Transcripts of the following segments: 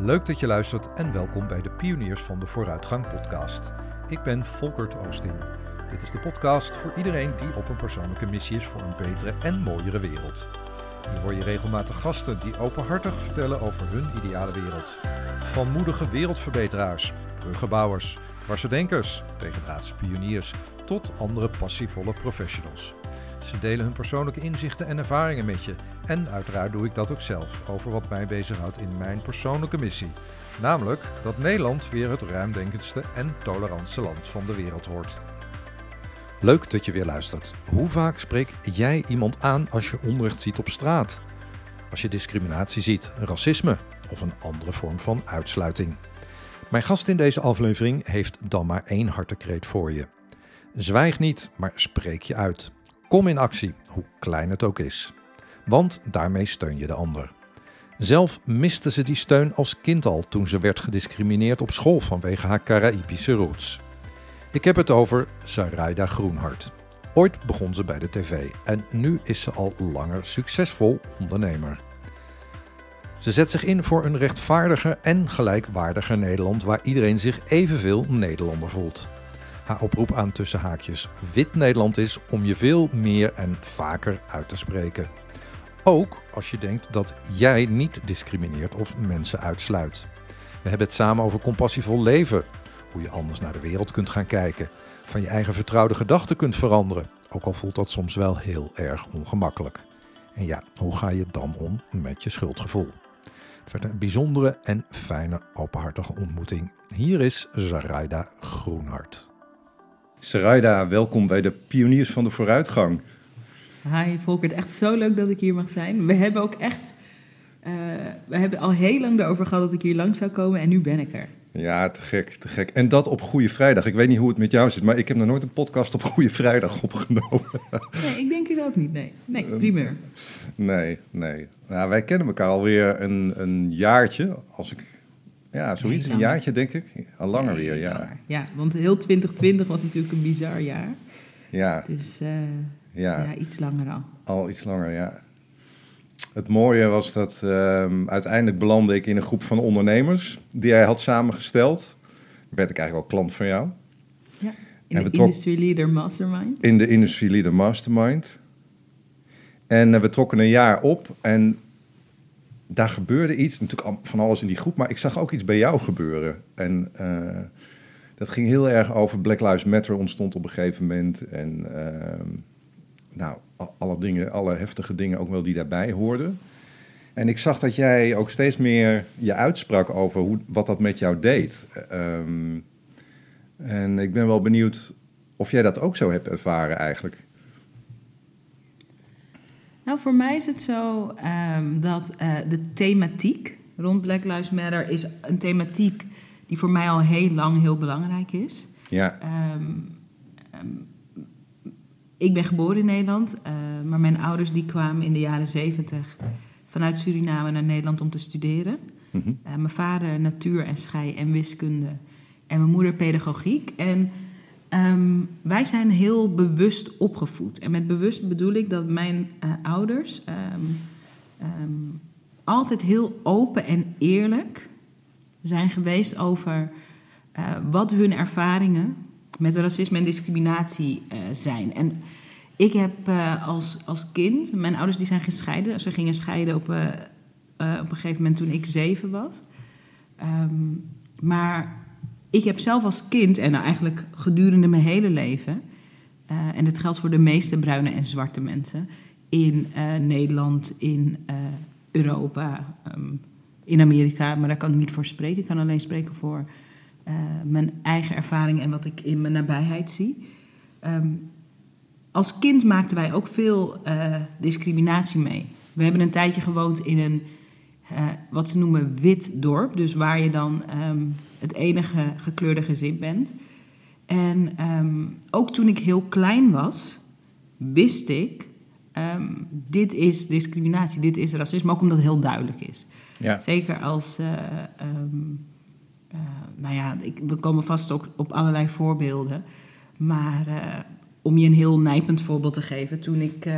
Leuk dat je luistert en welkom bij de Pioniers van de Vooruitgang podcast. Ik ben Volkert Oosting. Dit is de podcast voor iedereen die op een persoonlijke missie is voor een betere en mooiere wereld. Hier hoor je regelmatig gasten die openhartig vertellen over hun ideale wereld. Van moedige wereldverbeteraars, bruggenbouwers, dwarsdenkers, tegendraadse pioniers tot andere passievolle professionals. Ze delen hun persoonlijke inzichten en ervaringen met je. En uiteraard doe ik dat ook zelf over wat mij bezighoudt in mijn persoonlijke missie. Namelijk dat Nederland weer het ruimdenkendste en tolerantste land van de wereld wordt. Leuk dat je weer luistert. Hoe vaak spreek jij iemand aan als je onrecht ziet op straat? Als je discriminatie ziet, racisme of een andere vorm van uitsluiting? Mijn gast in deze aflevering heeft dan maar één hartekreet voor je. Zwijg niet, maar spreek je uit. Kom in actie, hoe klein het ook is. Want daarmee steun je de ander. Zelf miste ze die steun als kind al toen ze werd gediscrimineerd op school vanwege haar Caraïbische roots. Ik heb het over Sarayda Groenhart. Ooit begon ze bij de tv en nu is ze al langer succesvol ondernemer. Ze zet zich in voor een rechtvaardiger en gelijkwaardiger Nederland waar iedereen zich evenveel Nederlander voelt. Haar oproep aan tussen haakjes wit Nederland is om je veel meer en vaker uit te spreken. Ook als je denkt dat jij niet discrimineert of mensen uitsluit. We hebben het samen over compassievol leven, hoe je anders naar de wereld kunt gaan kijken, van je eigen vertrouwde gedachten kunt veranderen, ook al voelt dat soms wel heel erg ongemakkelijk. En ja, hoe ga je dan om met je schuldgevoel? Het werd een bijzondere en fijne, openhartige ontmoeting. Hier is Zaraida Groenhart. Sarayda, welkom bij de Pioniers van de Vooruitgang. Hi Volkert, echt zo leuk dat ik hier mag zijn. We hebben ook echt, uh, we hebben al heel lang erover gehad dat ik hier lang zou komen en nu ben ik er. Ja, te gek, te gek. En dat op Goede Vrijdag. Ik weet niet hoe het met jou zit, maar ik heb nog nooit een podcast op Goede Vrijdag opgenomen. Nee, ik denk het ook niet. Nee, nee primeur. Nee, nee. Nou, wij kennen elkaar alweer een, een jaartje, als ik ja, zoiets, een jaartje denk ik. Al langer weer, ja. Ja, want heel 2020 was natuurlijk een bizar jaar. Ja. Dus uh, ja. ja. iets langer al. Al iets langer, ja. Het mooie was dat um, uiteindelijk belandde ik in een groep van ondernemers die hij had samengesteld. Werd ik eigenlijk al klant van jou. Ja, in de Industry Leader Mastermind. In de Industry Leader Mastermind. En uh, we trokken een jaar op en daar gebeurde iets, natuurlijk van alles in die groep, maar ik zag ook iets bij jou gebeuren. En uh, dat ging heel erg over Black Lives Matter ontstond op een gegeven moment. En uh, nou, alle dingen, alle heftige dingen ook wel die daarbij hoorden. En ik zag dat jij ook steeds meer je uitsprak over hoe, wat dat met jou deed. Um, en ik ben wel benieuwd of jij dat ook zo hebt ervaren eigenlijk. Nou, voor mij is het zo um, dat uh, de thematiek rond Black Lives Matter is een thematiek die voor mij al heel lang heel belangrijk is. Ja. Um, um, ik ben geboren in Nederland, uh, maar mijn ouders die kwamen in de jaren zeventig vanuit Suriname naar Nederland om te studeren. Mm -hmm. uh, mijn vader natuur en schei en wiskunde en mijn moeder pedagogiek. En Um, wij zijn heel bewust opgevoed. En met bewust bedoel ik dat mijn uh, ouders um, um, altijd heel open en eerlijk zijn geweest over uh, wat hun ervaringen met racisme en discriminatie uh, zijn. En ik heb als, als kind, mijn ouders die zijn gescheiden. Ze gingen scheiden op, op een gegeven moment toen ik zeven was. maar ik heb zelf als kind, en nou eigenlijk gedurende mijn hele leven, uh, en dat geldt voor de meeste bruine en zwarte mensen, in uh, Nederland, in uh, Europa, um, in Amerika, maar daar kan ik niet voor spreken. Ik kan alleen spreken voor mijn eigen ervaring en wat ik in mijn nabijheid zie. Um, als kind maakten wij ook veel discriminatie mee. We hebben een tijdje gewoond in een wat ze noemen wit dorp. Dus waar je dan um, het enige gekleurde gezin bent. En um, ook toen ik heel klein was, wist ik, um, dit is discriminatie, dit is racisme, ook omdat het heel duidelijk is. Ja. Zeker als, uh, uh, nou ja, ik, we komen vast ook op allerlei voorbeelden. Maar om je een heel nijpend voorbeeld te geven, toen ik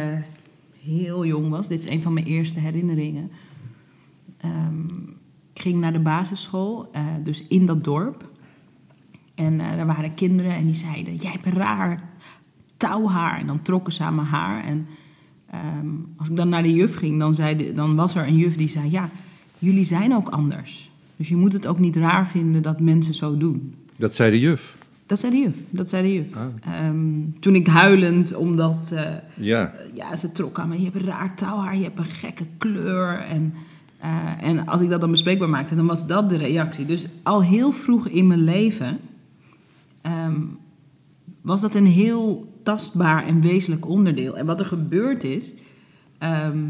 heel jong was, dit is een van mijn eerste herinneringen um, ging naar de basisschool, eh, dus in dat dorp. En eh, er waren kinderen en die zeiden: Jij hebt raar touwhaar. En dan trokken ze aan mijn haar. En ehm, als ik dan naar de juf ging, dan, zei de- dan was er een juf die zei: Ja, jullie zijn ook anders. Dus je moet het ook niet raar vinden dat mensen zo doen. Dat zei de juf. Dat zei de juf. Dat zei de juf. Ah. Ehm, toen ik huilend, omdat eh, Ja. ja, ze trok aan me. Je hebt raar touwhaar, je hebt een gekke kleur. En, eh, en als ik dat dan bespreekbaar maakte, dan was dat de reactie. Dus al heel vroeg in mijn leven ehm, was dat een heel tastbaar en wezenlijk onderdeel. En wat er gebeurd is ehm,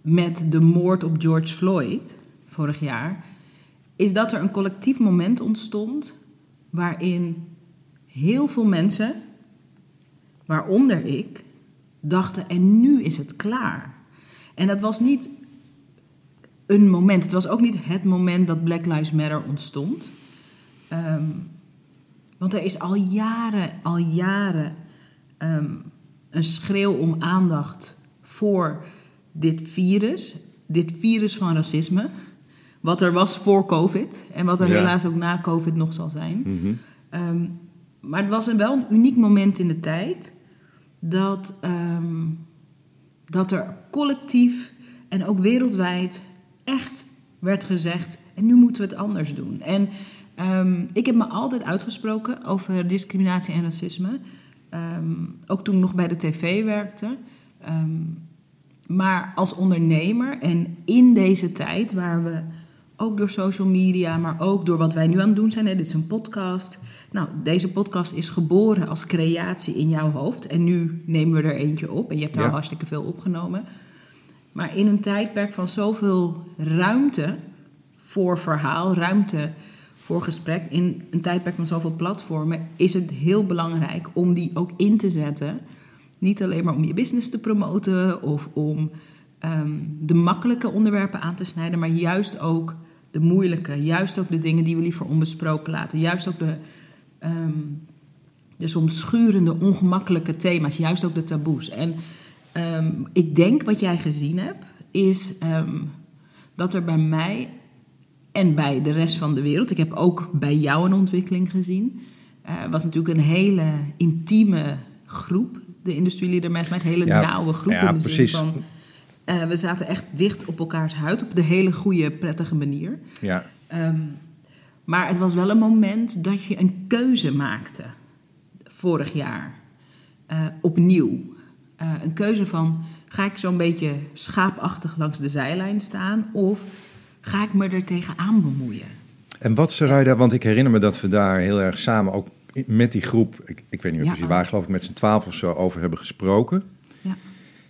met de moord op George Floyd vorig jaar, is dat er een collectief moment ontstond waarin heel veel mensen, waaronder ik, dachten: en nu is het klaar. En dat was niet een moment, het was ook niet het moment dat Black Lives Matter ontstond. Ehm, want er is al jaren, al jaren ehm, een schreeuw om aandacht voor dit virus. Dit virus van racisme. Wat er was voor COVID en wat er Ja. helaas ook na COVID nog zal zijn. Mhm. Ehm, maar het was een, wel een uniek moment in de tijd dat, dat er collectief en ook wereldwijd echt werd gezegd: en nu moeten we het anders doen. En ehm, ik heb me altijd uitgesproken over discriminatie en racisme. Ehm, ook toen ik nog bij de tv werkte. Ehm, maar als ondernemer en in deze tijd waar we ook door social media, maar ook door wat wij nu aan het doen zijn. Hè, dit is een podcast. Nou, deze podcast is geboren als creatie in jouw hoofd. En nu nemen we er eentje op. En je hebt Ja. al hartstikke veel opgenomen. Maar in een tijdperk van zoveel ruimte voor verhaal, ruimte voor gesprek, in een tijdperk van zoveel platformen, is het heel belangrijk om die ook in te zetten. Niet alleen maar om je business te promoten of om ehm, de makkelijke onderwerpen aan te snijden, maar juist ook de moeilijke, juist ook de dingen die we liever onbesproken laten, juist ook de, ehm, de soms schurende, ongemakkelijke thema's, juist ook de taboes. En ehm, ik denk wat jij gezien hebt, is ehm, dat er bij mij en bij de rest van de wereld, ik heb ook bij jou een ontwikkeling gezien. Eh, was natuurlijk een hele intieme groep, de Industrie Leader Mastermind, een hele Ja, nauwe groep. ja, in de precies. zin van, eh, we zaten echt dicht op elkaars huid op de hele goede, prettige manier. Ja. Ehm, maar het was wel een moment dat je een keuze maakte vorig jaar. eh, opnieuw. Eh, een keuze van, ga ik zo'n beetje schaapachtig langs de zijlijn staan... of ga ik me er tegenaan bemoeien? En wat Sarayda, want ik herinner me dat we daar heel erg samen ook met die groep, ik, ik weet niet meer Ja. precies waar, geloof ik met z'n twaalf of zo over hebben gesproken. Ja.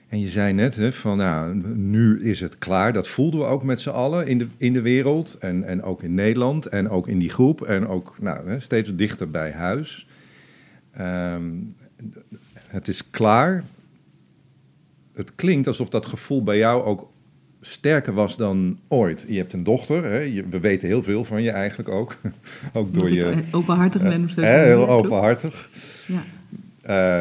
En je zei net hè, van, nou, nu is het klaar. Dat voelden we ook met z'n allen in de, in de wereld en, en ook in Nederland en ook in die groep en ook nou, hè, steeds dichter bij huis. Ehm, het is klaar. Het klinkt alsof dat gevoel bij jou ook sterker was dan ooit. Je hebt een dochter, hè? Je- we weten heel veel van je eigenlijk ook. ook door je... eh, openhartig ben of zo. Hè, heel openhartig. Ja.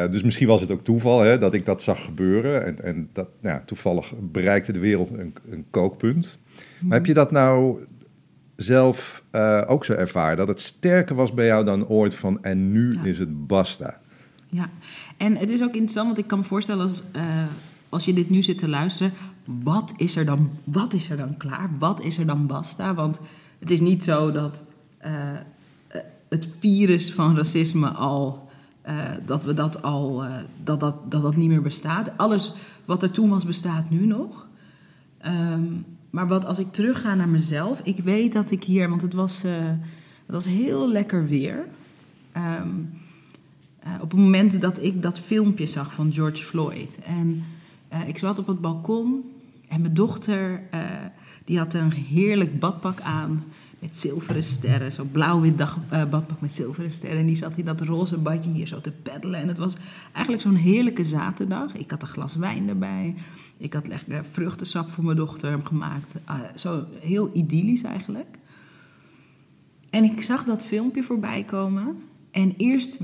Eh, dus misschien was het ook toeval hè, dat ik dat zag gebeuren. En, en dat, nou, ja, toevallig bereikte de wereld een, een kookpunt. Maar heb je dat nou zelf eh, ook zo ervaren? Dat het sterker was bij jou dan ooit van en nu Ja. is het basta. Ja, en het is ook interessant, want ik kan me voorstellen als, eh, als je dit nu zit te luisteren, wat is, er dan, wat is er dan klaar? Wat is er dan basta? Want het is niet zo dat eh, eh, het virus van racisme al, eh, dat we dat al, dat, dat, dat dat niet meer bestaat. Alles wat er toen was, bestaat nu nog. Ehm, maar wat als ik terugga naar mezelf, ik weet dat ik hier, want het was, het was heel lekker weer. Ehm, eh, op het moment dat ik dat filmpje zag van George Floyd. En eh, ik zat op het balkon en mijn dochter, eh, die had een heerlijk badpak aan met zilveren sterren. Zo'n blauw-wit dag- eh, badpak met zilveren sterren. En die zat in dat roze badje hier zo te peddelen. En het was eigenlijk zo'n heerlijke zaterdag. Ik had een glas wijn erbij. Ik had lekker vruchtensap voor mijn dochter gemaakt. Zo heel idyllisch eigenlijk. En ik zag dat filmpje voorbij komen. En eerst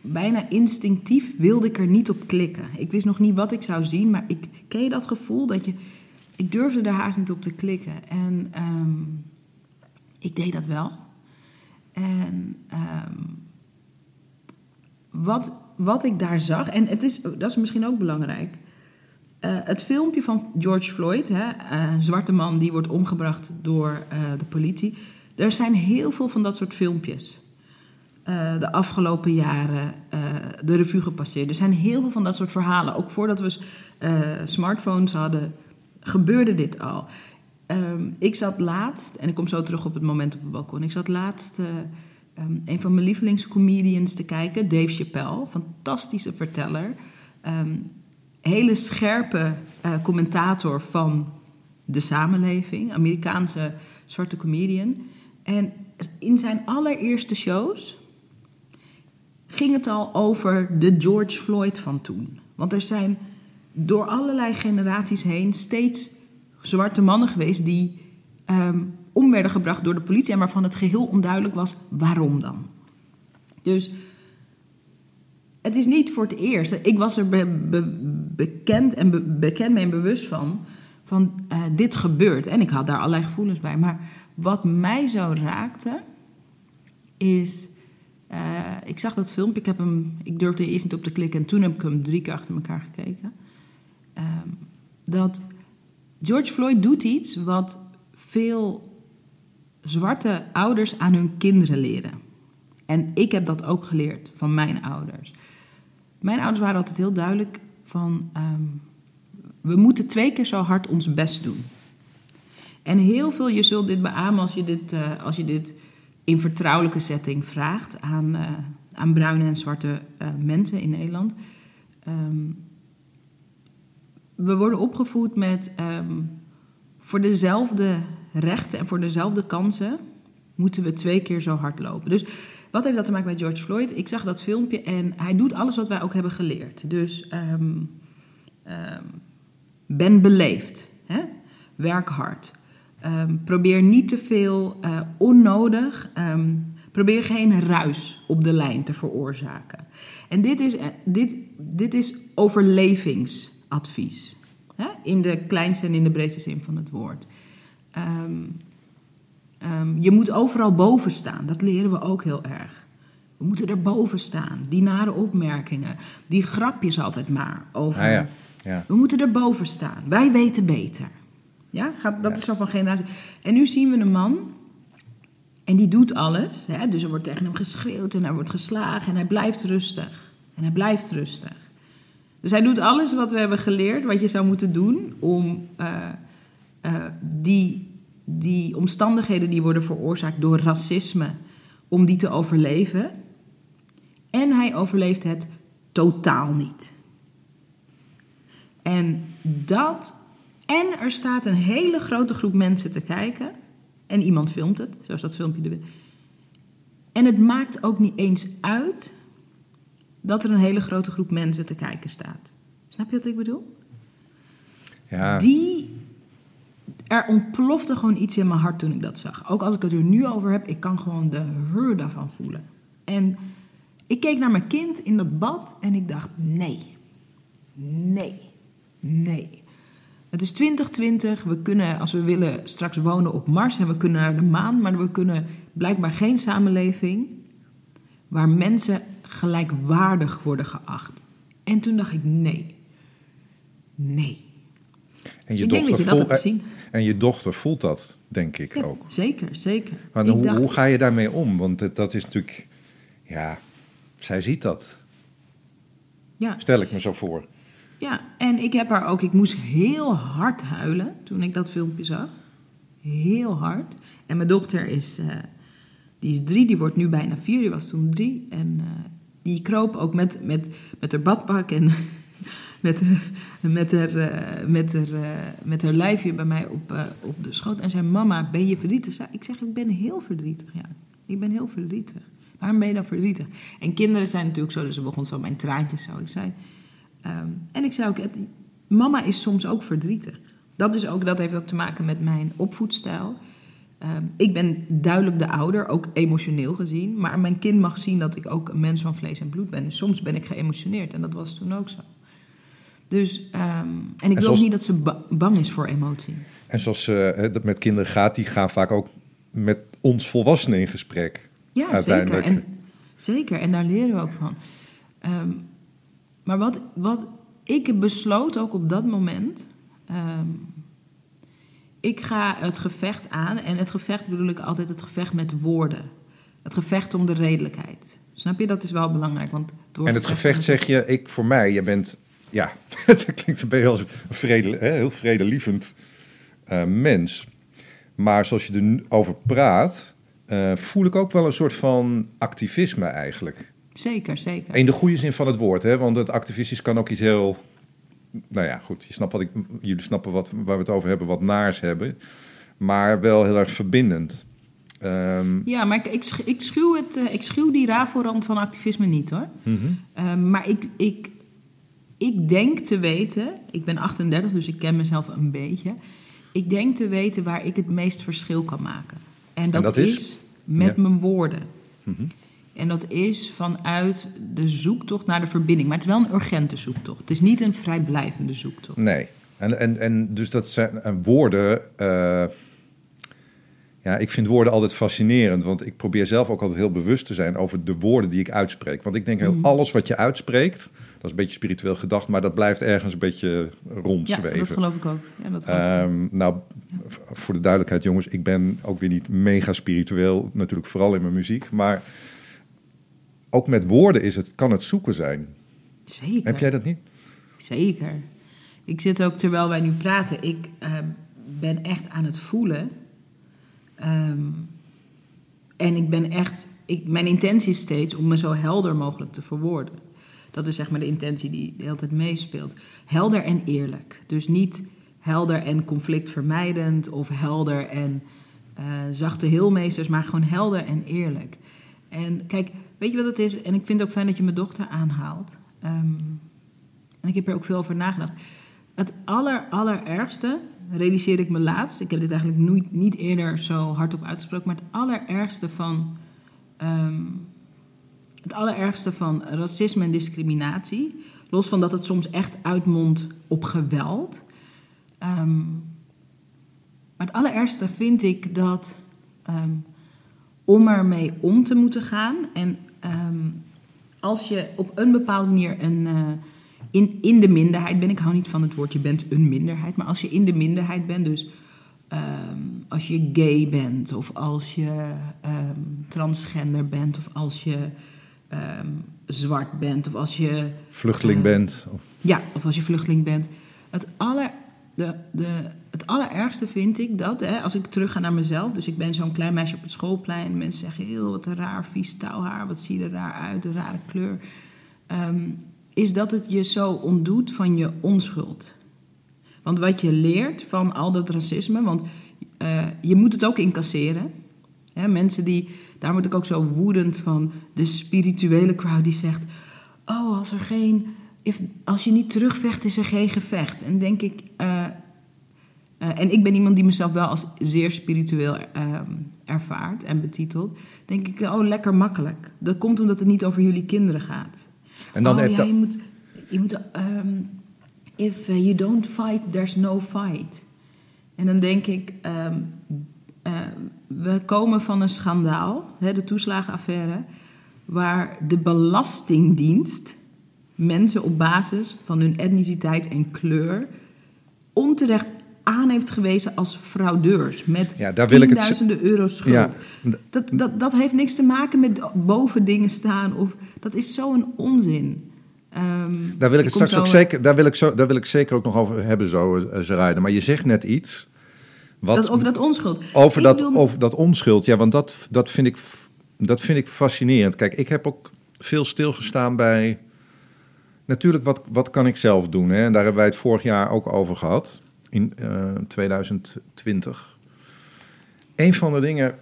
bijna instinctief wilde ik er niet op klikken. Ik wist nog niet wat ik zou zien, maar ik ken je dat gevoel dat je. Ik durfde er haast niet op te klikken. En, ehm, ik deed dat wel. En ehm, wat, wat ik daar zag, en het is, dat is misschien ook belangrijk. Eh, het filmpje van George Floyd, hè, een zwarte man die wordt omgebracht door eh, de politie. Er zijn heel veel van dat soort filmpjes. De afgelopen jaren de revue gepasseerd. Er zijn heel veel van dat soort verhalen. Ook voordat we smartphones hadden, gebeurde dit al. Ehm, ik zat laatst, en ik kom zo terug op het moment op het balkon. Ik zat laatst um, een van mijn lievelingscomedians te kijken, Dave Chappelle. Fantastische verteller. Ehm, hele scherpe commentator van de samenleving, Amerikaanse zwarte comedian. En in zijn allereerste shows ging het al over de George Floyd van toen. Want er zijn door allerlei generaties heen steeds zwarte mannen geweest die um, om werden gebracht door de politie en waarvan het geheel onduidelijk was waarom dan. Dus het is niet voor het eerst. Ik was er bekend en bekend mee en bewust van. Van uh, dit gebeurt. En ik had daar allerlei gevoelens bij. Maar wat mij zo raakte. Is. Uh, ik zag dat filmpje. Ik, heb hem, ik durfde eerst niet op te klikken. En toen heb ik hem drie keer achter elkaar gekeken. Uh, dat George Floyd doet iets wat veel zwarte ouders aan hun kinderen leren. En ik heb dat ook geleerd van mijn ouders. Mijn ouders waren altijd heel duidelijk van... Ehm, we moeten twee keer zo hard ons best doen. En heel veel, je zult dit beamen als je dit, uh, als je dit in vertrouwelijke setting vraagt aan, uh, aan bruine en zwarte uh, mensen in Nederland. Um, we worden opgevoed met um, voor dezelfde rechten en voor dezelfde kansen moeten we twee keer zo hard lopen. Dus wat heeft dat te maken met George Floyd? Ik zag dat filmpje en hij doet alles wat wij ook hebben geleerd. Dus um, ben beleefd, hè? werk hard. Um, probeer niet te veel uh, onnodig, probeer geen ruis op de lijn te veroorzaken. En dit is, dit, dit is overlevingsadvies. Hè? In de kleinste en in de breedste zin van het woord. Um, um, je moet overal boven staan. Dat leren we ook heel erg. We moeten er boven staan. Die nare opmerkingen. Die grapjes altijd maar over. Ah, ja. Ja. We moeten er boven staan. Wij weten beter. Ja, Gaat, dat is zo van generatie. En nu zien we een man. En die doet alles. Hè? Dus er wordt tegen hem geschreeuwd en hij wordt geslagen. En hij blijft rustig. En hij blijft rustig. Dus hij doet alles wat we hebben geleerd, wat je zou moeten doen om uh, uh, die, die omstandigheden die worden veroorzaakt door racisme, om die te overleven. En hij overleeft het totaal niet. En dat. En er staat een hele grote groep mensen te kijken. En iemand filmt het, zoals dat filmpje. En het maakt ook niet eens uit dat er een hele grote groep mensen te kijken staat. Snap je wat ik bedoel? Ja. Die, er ontplofte gewoon iets in mijn hart toen ik dat zag. Ook als ik het er nu over heb, ik kan gewoon de heur daarvan voelen. En ik keek naar mijn kind in dat bad en ik dacht: nee, nee, nee. Het is 2020, we kunnen, als we willen, straks wonen op Mars en we kunnen naar de maan, maar we kunnen blijkbaar geen samenleving waar mensen gelijkwaardig worden geacht. En toen dacht ik: nee, nee. En je, ik denk dat je dat gezien. En je dochter voelt dat, denk ik Ja, ook. zeker, zeker. Maar hoe, dacht- hoe ga je daarmee om? Want het- dat is natuurlijk, ja, zij ziet dat. Ja, Stel ik me zo voor. Ja, en ik heb haar ook, ik moest heel hard huilen toen ik dat filmpje zag. Heel hard. En mijn dochter is, eh, die is drie, die wordt nu bijna vier, die was toen drie. En eh, die kroop ook met, met, met haar badpak en met, met, haar, met, haar, eh, met haar lijfje bij mij op, op de schoot. En zei, mama, ben je verdrietig? Ik zeg, ik ben heel verdrietig, ja. Ik ben heel verdrietig. Waarom ben je dan verdrietig? En kinderen zijn natuurlijk zo, dus ze begon zo mijn traantjes zo. Ik zei, ehm, en ik zei ook, het- mama is soms ook verdrietig. Dat, is ook, dat heeft ook te maken met mijn opvoedstijl. Ehm, ik ben duidelijk de ouder, ook emotioneel gezien. Maar mijn kind mag zien dat ik ook een mens van vlees en bloed ben. En soms ben ik geëmotioneerd en dat was toen ook zo. Dus, ehm, en ik wil zoals- ook niet dat ze ba- bang is voor emotie. En zoals eh, dat met kinderen gaat, die gaan vaak ook met ons volwassenen in gesprek. Ja, zeker. En, zeker, en daar leren we ook van. Maar wat, wat ik besloot ook op dat moment. ehm, ik ga het gevecht aan. En het gevecht bedoel ik altijd het gevecht met woorden. Het gevecht om de redelijkheid. Snap je? Dat is wel belangrijk. Want het En het gevecht zeg je, ik voor mij, je bent, ja, het klinkt een beetje als een vrede, heel vredelievend eh, mens. Maar zoals je er nu over praat, eh, voel ik ook wel een soort van activisme eigenlijk. Zeker, zeker. In de goede zin van het woord, hè? want het activistisch kan ook iets heel. Nou ja, goed, je snapt wat ik, jullie snappen wat, waar we het over hebben, wat naars hebben. Maar wel heel erg verbindend. Ehm, Ja, maar ik, ik, sch- ik, schuw het, eh, ik schuw die rafelrand van activisme niet hoor. mhm. Ehm, maar ik, ik, ik denk te weten, ik ben 38, dus ik ken mezelf een beetje. Ik denk te weten waar ik het meest verschil kan maken. En dat, dat is? is? met Ja. mijn woorden. Mhm. En dat is vanuit de zoektocht naar de verbinding. Maar het is wel een urgente zoektocht. Het is niet een vrijblijvende zoektocht. Nee. En, en, en dus dat zijn en woorden. eh, ja, ik vind woorden altijd fascinerend. Want ik probeer zelf ook altijd heel bewust te zijn over de woorden die ik uitspreek. Want ik denk, heel Mhm. alles wat je uitspreekt. Dat is een beetje spiritueel gedacht, maar dat blijft ergens een beetje Ja, rondzweven. dat geloof ik ook. Ja, dat geloof ik ook. Ehm, nou, voor de duidelijkheid, jongens, ik ben ook weer niet mega spiritueel, natuurlijk vooral in mijn muziek, maar ook met woorden is het, kan het zoeken zijn. Zeker. Heb jij dat niet? Zeker. Ik zit ook, terwijl wij nu praten, ik eh, ben echt aan het voelen. Ehm, en ik ben echt, ik, mijn intentie is steeds om me zo helder mogelijk te verwoorden. Dat is zeg maar de intentie die de hele tijd meespeelt. Helder en eerlijk. Dus niet helder en conflictvermijdend of helder en eh, zachte heelmeesters, maar gewoon helder en eerlijk. En kijk, weet je wat het is? En ik vind het ook fijn dat je mijn dochter aanhaalt. Ehm, en ik heb er ook veel over nagedacht. Het aller, allerergste, realiseerde ik me laatst. Ik heb dit eigenlijk nooit, niet eerder zo hardop uitgesproken. Maar het allerergste van... ehm, het allerergste van racisme en discriminatie... los van dat het soms echt uitmondt op geweld... ehm, maar het allerergste vind ik dat... ehm, om ermee om te moeten gaan... en ehm, als je op een bepaalde manier een, eh, in, in de minderheid bent, ik hou niet van het woord je bent een minderheid, maar als je in de minderheid bent, dus ehm, als je gay bent of als je ehm, transgender bent of als je zwart bent of als je Vluchteling Eh, bent. Of- ja, of als je vluchteling bent. Het, aller, de, de, het allerergste vind ik dat, hè, als ik terug ga naar mezelf. Dus ik ben zo'n klein meisje op het schoolplein. Mensen zeggen heel wat raar, vies touwhaar. Wat zie je er raar uit, een rare kleur. Ehm, is dat het je zo ontdoet van je onschuld. Want wat je leert van al dat racisme, want eh, je moet het ook incasseren. Hè, mensen die, daar word ik ook zo woedend van, de spirituele crowd die zegt: Oh, als er geen, if, als je niet terugvecht, is er geen gevecht. En denk ik, eh, eh, en ik ben iemand die mezelf wel als zeer spiritueel ehm, ervaart en betitelt. Denk ik, oh, lekker makkelijk. Dat komt omdat het niet over jullie kinderen gaat. En dan oh, ja, je moet, je moet ehm, if uh, you don't fight, there's no fight. En dan denk ik, ehm, eh, we komen van een schandaal, hè, de toeslagenaffaire, waar de Belastingdienst mensen op basis van hun etniciteit en kleur onterecht aan heeft gewezen als fraudeurs met Ja, daar wil ik het euro's schuld. Ja, Dat, dat, dat heeft niks te maken met boven dingen staan. Of, dat is zo'n onzin. Ehm, Daar wil ik het straks ook zeker, daar wil ik, zo, daar wil ik zeker ook nog over hebben, zo, uh, Zeraida. Maar je zegt net iets. Wat, dat, over dat onschuld. over Ik dat, wil- over dat onschuld. Ja, want dat, dat, vind ik, dat vind ik fascinerend. Kijk, ik heb ook veel stilgestaan bij. Natuurlijk, wat, wat kan ik zelf doen? Hè? En daar hebben wij het vorig jaar ook over gehad. In eh, 2020. Een van de dingen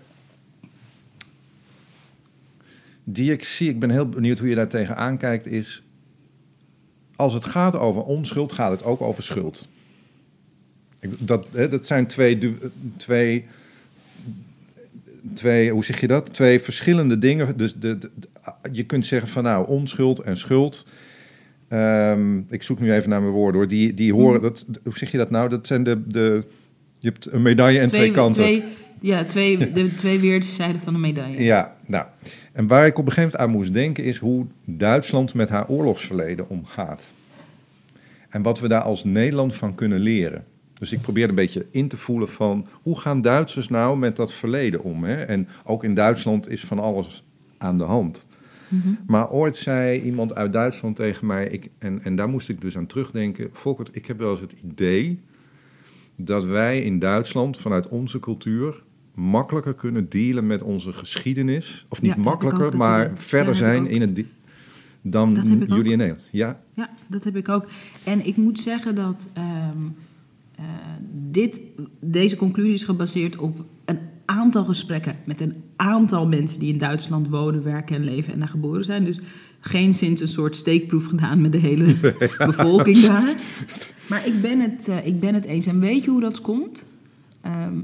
die ik zie, ik ben heel benieuwd hoe je daar tegenaan kijkt, is. Als het gaat over onschuld, gaat het ook over schuld. Dat, dat zijn twee, twee, twee, hoe zeg je dat? Twee verschillende dingen. Dus de- je kunt zeggen van nou, onschuld en schuld. Ehm, ik zoek nu even naar mijn woorden hoor. Die, die horen, dat, hoe zeg je dat nou? Dat zijn de, de je hebt een medaille en twee, kanten. Twee, Ja, twee, de twee weerszijden van de medaille. Ja, nou. En waar ik op een gegeven moment aan moest denken is hoe Duitsland met haar oorlogsverleden omgaat. En wat we daar als Nederland van kunnen leren. Dus ik probeerde een beetje in te voelen van hoe gaan Duitsers nou met dat verleden om? Hè? En ook in Duitsland is van alles aan de hand. Mhm. Maar ooit zei iemand uit Duitsland tegen mij, ik, en, en daar moest ik dus aan terugdenken. Volkert, ik heb wel eens het idee dat wij in Duitsland vanuit onze cultuur makkelijker kunnen dealen met onze geschiedenis. Of niet Ja, ook makkelijker, maar verder Ja, zijn in het dan jullie in Nederland. Ja, Ja, dat heb ik ook. En ik moet zeggen dat ehm, eh, dit, deze conclusie is gebaseerd op aantal gesprekken met een aantal mensen die in Duitsland wonen, werken en leven en daar geboren zijn. Dus geen sinds een soort steekproef gedaan met de hele bevolking daar. Maar ik ben, het, eh, ik ben het eens. En weet je hoe dat komt? Ehm,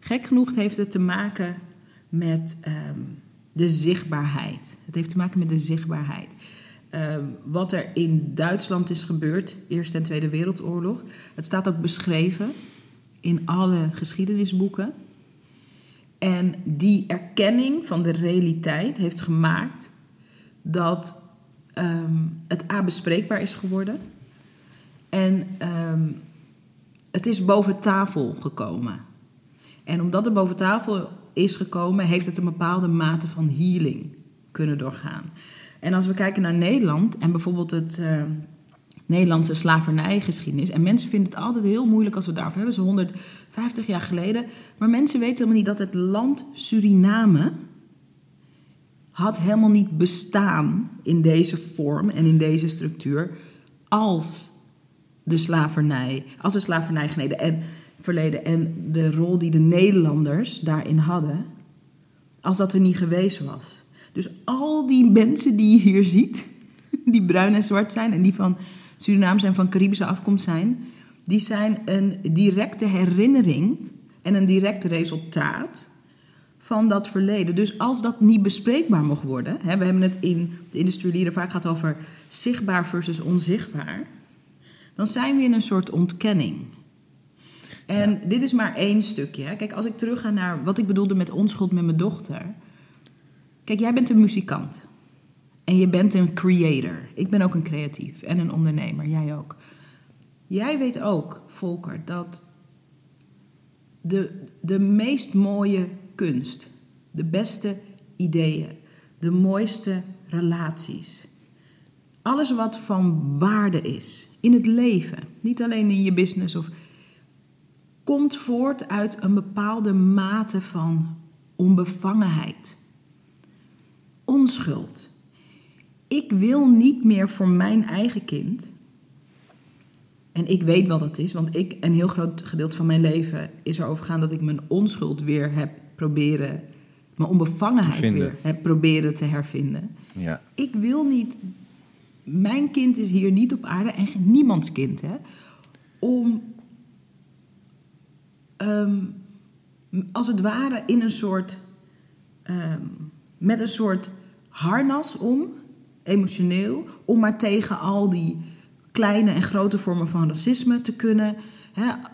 gek genoeg heeft het te maken met ehm, de zichtbaarheid. Het heeft te maken met de zichtbaarheid. Ehm, wat er in Duitsland is gebeurd, Eerste en Tweede Wereldoorlog, het staat ook beschreven in alle geschiedenisboeken. En die erkenning van de realiteit heeft gemaakt dat ehm, het A bespreekbaar is geworden. En ehm, het is boven tafel gekomen. En omdat het boven tafel is gekomen, heeft het een bepaalde mate van healing kunnen doorgaan. En als we kijken naar Nederland en bijvoorbeeld het eh, Nederlandse slavernijgeschiedenis. En mensen vinden het altijd heel moeilijk als we het daarover hebben, zo 150 jaar geleden. Maar mensen weten helemaal niet dat het land Suriname had helemaal niet bestaan in deze vorm en in deze structuur als de slavernij, als de slavernij en verleden en de rol die de Nederlanders daarin hadden, als dat er niet geweest was. Dus al die mensen die je hier ziet, die bruin en zwart zijn en die van Suriname zijn, van Caribische afkomst zijn, die zijn een directe herinnering en een direct resultaat van dat verleden. Dus als dat niet bespreekbaar mocht worden, hè, we hebben het in de industriële vaak gehad over zichtbaar versus onzichtbaar, dan zijn we in een soort ontkenning. En dit is maar één stukje. Hè. Kijk, als ik terug ga naar wat ik bedoelde met onschuld met mijn dochter. Kijk, jij bent een muzikant. En je bent een creator. Ik ben ook een creatief en een ondernemer. Jij ook. Jij weet ook, Volker, dat de, de meest mooie kunst, de beste ideeën, de mooiste relaties, alles wat van waarde is in het leven, niet alleen in je business, of, komt voort uit een bepaalde mate van onbevangenheid, onschuld. Ik wil niet meer voor mijn eigen kind. En ik weet wat dat is, want ik, een heel groot gedeelte van mijn leven is erover gegaan dat ik mijn onschuld weer heb proberen, mijn onbevangenheid weer heb proberen te hervinden. ja. Ik wil niet, mijn kind is hier niet op aarde en niemands kind, hè, om ehm, als het ware in een soort, ehm, met een soort harnas om, emotioneel, om maar tegen al die kleine en grote vormen van racisme te kunnen.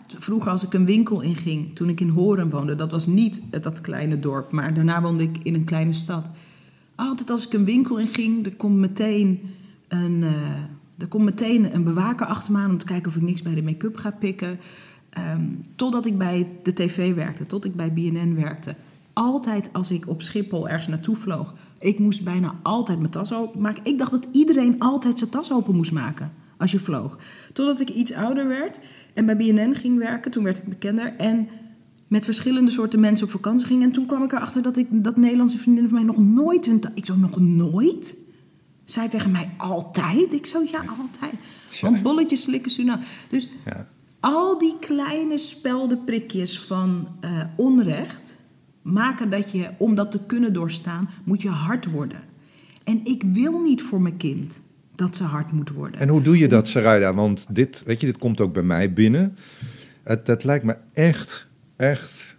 Vroeger als ik een winkel inging, toen ik in Horen woonde, dat was niet dat kleine dorp, maar daarna woonde ik in een kleine stad. Altijd als ik een winkel inging, er komt meteen een, eh, er komt meteen een bewaker achter me aan om te kijken of ik niks bij de make-up ga pikken. Ehm, totdat ik bij de tv werkte, tot ik bij BNN werkte. Altijd als ik op Schiphol ergens naartoe vloog, ik moest bijna altijd mijn tas openmaken. Ik dacht dat iedereen altijd zijn tas open moest maken als je vloog. Totdat ik iets ouder werd en bij BNN ging werken, toen werd ik bekender. En met verschillende soorten mensen op vakantie ging. En toen kwam ik erachter dat, ik, dat Nederlandse vriendinnen van mij nog nooit hun... Ik zo, nog nooit? Zij tegen mij, altijd? Ik zo, ja, altijd. Want bolletjes slikken Suriname. Dus Ja. al die kleine speldenprikjes van eh, onrecht... maken dat je, om dat te kunnen doorstaan, moet je hard worden. En ik wil niet voor mijn kind dat ze hard moet worden. En hoe doe je dat, Sarayda? Want dit, weet je, dit komt ook bij mij binnen. Het, dat lijkt me echt, echt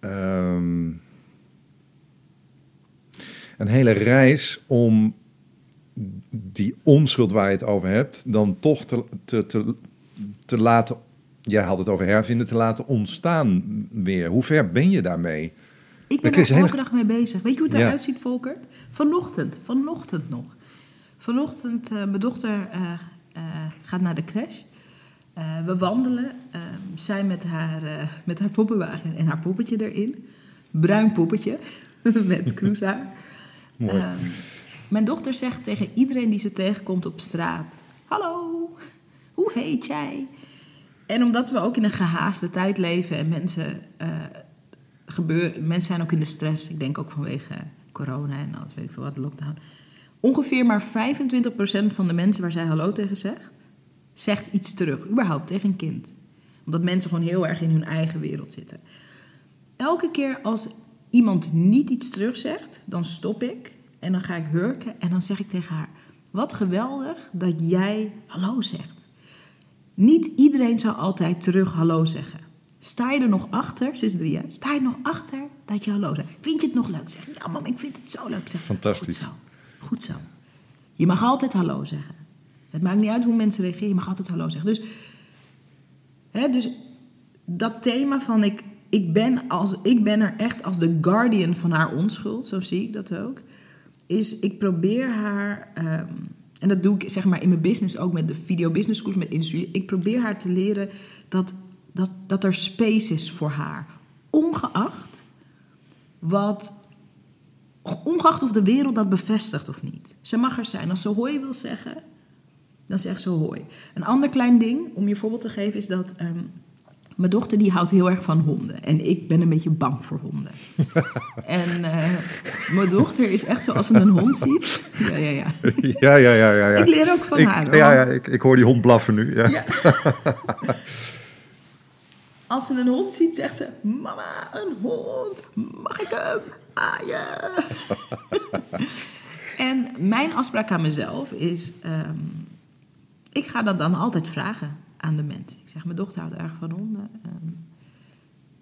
ehm, een hele reis om die onschuld waar je het over hebt, dan toch te, te, te, te laten jij had het over hervinden te laten ontstaan weer. Hoe ver ben je daarmee? Ik ben er elke dag mee bezig. Weet je hoe het Ja. eruit ziet, Volkert? Vanochtend, vanochtend nog. Vanochtend, eh, mijn dochter eh, eh, gaat naar de crash. We wandelen. zij met haar, met haar poppenwagen en haar poppetje erin. Bruin poppetje met kroeshaar. Mooi. Ehm, mijn dochter zegt tegen iedereen die ze tegenkomt op straat: Hallo, hoe heet jij? En omdat we ook in een gehaaste tijd leven en mensen, eh, gebeuren, mensen zijn ook in de stress, ik denk ook vanwege corona en alles, weet ik veel wat, lockdown. Ongeveer maar 25% van de mensen waar zij hallo tegen zegt, zegt iets terug, überhaupt tegen een kind. Omdat mensen gewoon heel erg in hun eigen wereld zitten. Elke keer als iemand niet iets terugzegt, dan stop ik en dan ga ik hurken en dan zeg ik tegen haar: Wat geweldig dat jij hallo zegt. Niet iedereen zal altijd terug hallo zeggen. Sta je er nog achter, ze is drie jaar, sta je er nog achter dat je hallo zegt? Vind je het nog leuk? Zeg ja, mam, ik vind het zo leuk. Zeg, Fantastisch. Goed zo, goed zo. Je mag altijd hallo zeggen. Het maakt niet uit hoe mensen reageren, je mag altijd hallo zeggen. Dus, hè, dus dat thema van ik, ik, ben als, ik ben er echt als de guardian van haar onschuld, zo zie ik dat ook. Is ik probeer haar, ehm, en dat doe ik zeg maar in mijn business ook met de video business schools, met industrie. Ik probeer haar te leren dat, dat, dat er space is voor haar. Ongeacht wat, ongeacht of de wereld dat bevestigt of niet. Ze mag er zijn. Als ze hoi wil zeggen, dan zegt ze hoi. Een ander klein ding, om je voorbeeld te geven, is dat ehm, mijn dochter die houdt heel erg van honden. En ik ben een beetje bang voor honden. en eh, mijn dochter is echt zo, als ze een hond ziet... Ja, ja, ja. Ja, ja, ja, ja. ja. Ik leer ook van Ik- haar. Ja, want- ja ik, ik hoor die hond blaffen nu. Ja. Ja. Als ze een hond ziet, zegt ze: Mama, een hond, mag ik hem? Ah ja. en mijn afspraak aan mezelf is: ehm, ik ga dat dan altijd vragen aan de mensen. Ik zeg: Mijn dochter houdt erg van honden. Ehm,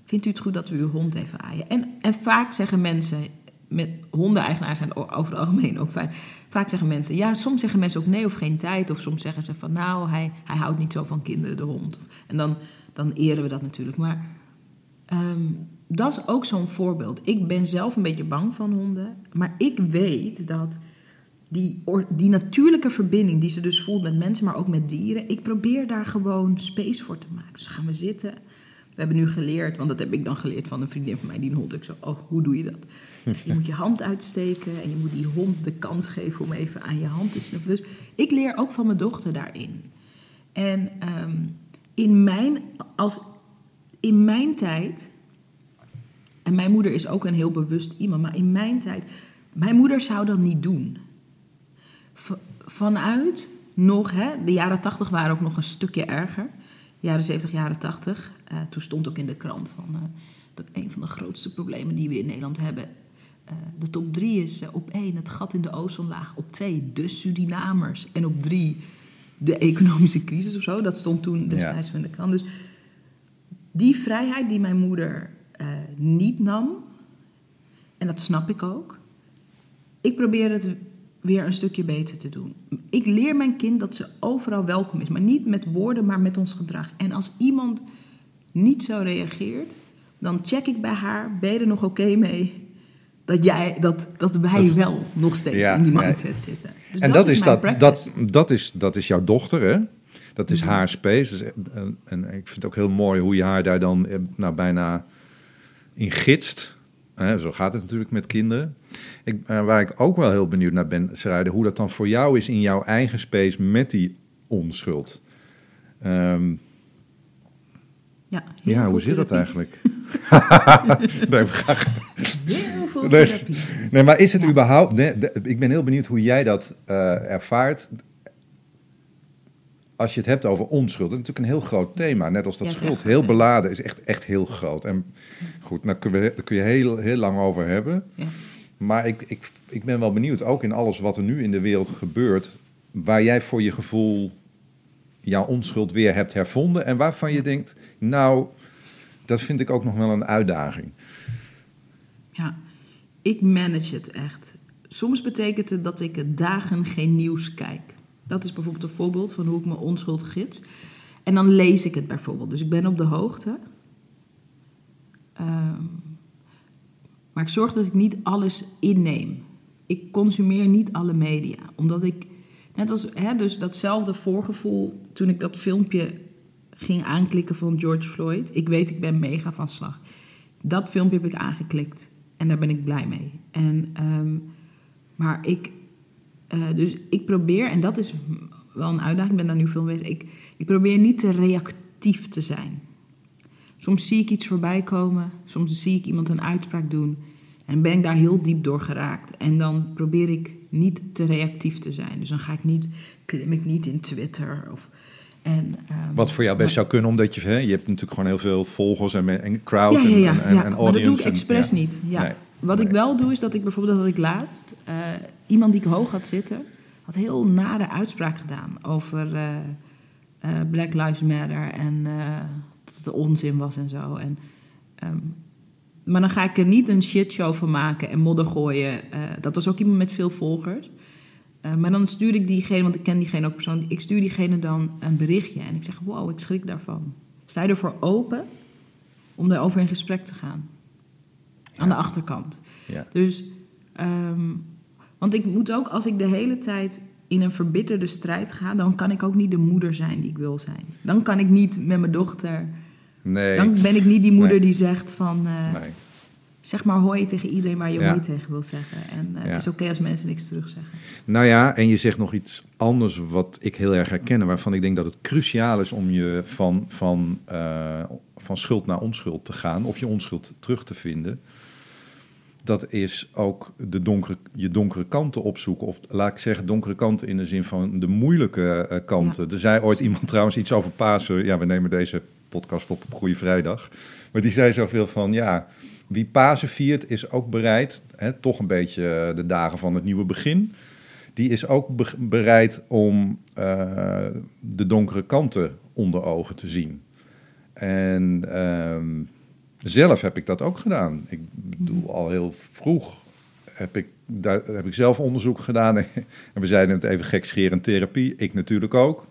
vindt u het goed dat we uw hond even aaien? En, en vaak zeggen mensen, met hondeneigenaars zijn over het algemeen ook fijn. Vaak zeggen mensen, ja, soms zeggen mensen ook nee of geen tijd. Of soms zeggen ze van, nou, hij, hij houdt niet zo van kinderen, de hond. En dan, dan eren we dat natuurlijk. Maar ehm, dat is ook zo'n voorbeeld. Ik ben zelf een beetje bang van honden. Maar ik weet dat die, die natuurlijke verbinding die ze dus voelt met mensen, maar ook met dieren. Ik probeer daar gewoon space voor te maken. Dus gaan we zitten. We hebben nu geleerd, want dat heb ik dan geleerd van een vriendin van mij die een hond. Ik zo, oh, hoe doe je dat? Je moet je hand uitsteken en je moet die hond de kans geven om even aan je hand te snuffelen. Dus ik leer ook van mijn dochter daarin. En ehm, in, mijn, als, in mijn tijd, en mijn moeder is ook een heel bewust iemand, maar in mijn tijd, mijn moeder zou dat niet doen. Vanuit nog, hè, de jaren tachtig waren ook nog een stukje erger. Jaren 70, jaren 80. eh, toen stond ook in de krant van eh, dat een van de grootste problemen die we in Nederland hebben. eh, de top drie is op één het gat in de ozonlaag. Op twee de Surinamers. En op drie de economische crisis of zo. Dat stond toen destijds in de krant. Dus die vrijheid die mijn moeder niet nam. En dat snap ik ook. Ik probeer het weer een stukje beter te doen. Ik leer mijn kind dat ze overal welkom is. Maar niet met woorden, maar met ons gedrag. En als iemand niet zo reageert, dan check ik bij haar: ben je er nog oké mee? Dat, jij, dat, dat wij Dat- wel nog steeds Ja, in die ja. mindset zitten. Dus en dat, is, dat, practice. dat, dat, is, dat is jouw dochter, hè? Dat is Mhm. haar space. Dus, en, en ik vind het ook heel mooi hoe je haar daar dan eh, nou, bijna in gidst. Hè, zo gaat het natuurlijk met kinderen. Ik, eh, waar ik ook wel heel benieuwd naar ben, Sarayde, hoe dat dan voor jou is in jouw eigen space met die onschuld. Ehm, Ja, ja, hoe zit dat eigenlijk? nee, Heel veel Nee. maar is het Ja. überhaupt... Nee, ik ben heel benieuwd hoe jij dat eh, ervaart. Als je het hebt over onschuld. Dat is natuurlijk een heel groot thema. Net als dat Ja, schuld heel beladen is. Echt, echt heel groot. En goed, daar kun je, daar kun je heel, heel lang over hebben. Ja. Maar ik, ik, ik ben wel benieuwd, ook in alles wat er nu in de wereld gebeurt... waar jij voor je gevoel jouw onschuld weer hebt hervonden... en waarvan je denkt, nou, dat vind ik ook nog wel een uitdaging. Ja, ik manage het echt. Soms betekent het dat ik dagen geen nieuws kijk. Dat is bijvoorbeeld een voorbeeld van hoe ik mijn onschuld gids. en dan lees ik het bijvoorbeeld. Dus ik ben op de hoogte. Ehm, maar ik zorg dat ik niet alles inneem. Ik consumeer niet alle media. Omdat ik, net als hè, dus datzelfde voorgevoel toen ik dat filmpje ging aanklikken van George Floyd. Ik weet, ik ben mega van slag. Dat filmpje heb ik aangeklikt en daar ben ik blij mee. En, ehm, maar ik, uh, dus ik probeer, en dat is wel een uitdaging, ik ben daar nu veel mee ik, ik probeer niet te reactief te zijn. Soms zie ik iets voorbij komen, soms zie ik iemand een uitspraak doen en ben ik daar heel diep door geraakt. En dan probeer ik niet te reactief te zijn. Dus dan ga ik niet, klim ik niet in Twitter of... En, um, Wat voor jou best zou kunnen, omdat je, hè, je hebt natuurlijk gewoon heel veel volgers en, en crowd ja, ja, ja, en, en, ja. en Maar dat doe ik expres niet. Ja. Wat ik wel doe, is dat ik bijvoorbeeld, dat ik laatst, uh, iemand die ik hoog had zitten, had heel nare uitspraak gedaan over uh, uh, Black Lives Matter en dat het onzin was en zo. En, um, maar dan ga ik er niet een shitshow van maken en modder gooien. dat was ook iemand met veel volgers. Maar dan stuur ik diegene, want ik ken diegene ook persoonlijk, ik stuur diegene dan een berichtje en ik zeg: Wow, ik schrik daarvan. Sta je ervoor open om daarover in gesprek te gaan? Aan de achterkant. Ja. Dus, um, want ik moet ook, als ik de hele tijd in een verbitterde strijd ga, dan kan ik ook niet de moeder zijn die ik wil zijn. Dan kan ik niet met mijn dochter. Nee. Dan ben ik niet die moeder nee. die zegt van. Uh, nee zeg maar hoi tegen iedereen waar je ja. hoi tegen wil zeggen. En uh, ja. het is oké okay als mensen niks terugzeggen. Nou ja, en je zegt nog iets anders wat ik heel erg herken... waarvan ik denk dat het cruciaal is om je van, van, uh, van schuld naar onschuld te gaan... of je onschuld terug te vinden. Dat is ook de donkere, je donkere kanten opzoeken. Of laat ik zeggen, donkere kanten in de zin van de moeilijke uh, kanten. Ja. Er zei ooit iemand trouwens iets over Pasen. Ja, we nemen deze podcast op op Goede Vrijdag. Maar die zei zoveel van, ja wie Pasen viert, is ook bereid, hè, toch een beetje de dagen van het nieuwe begin. Die is ook be bereid om uh, de donkere kanten onder ogen te zien. En uh, zelf heb ik dat ook gedaan. Ik bedoel, al heel vroeg heb ik, daar, heb ik zelf onderzoek gedaan. en we zeiden het even gekscherend therapie. Ik natuurlijk ook.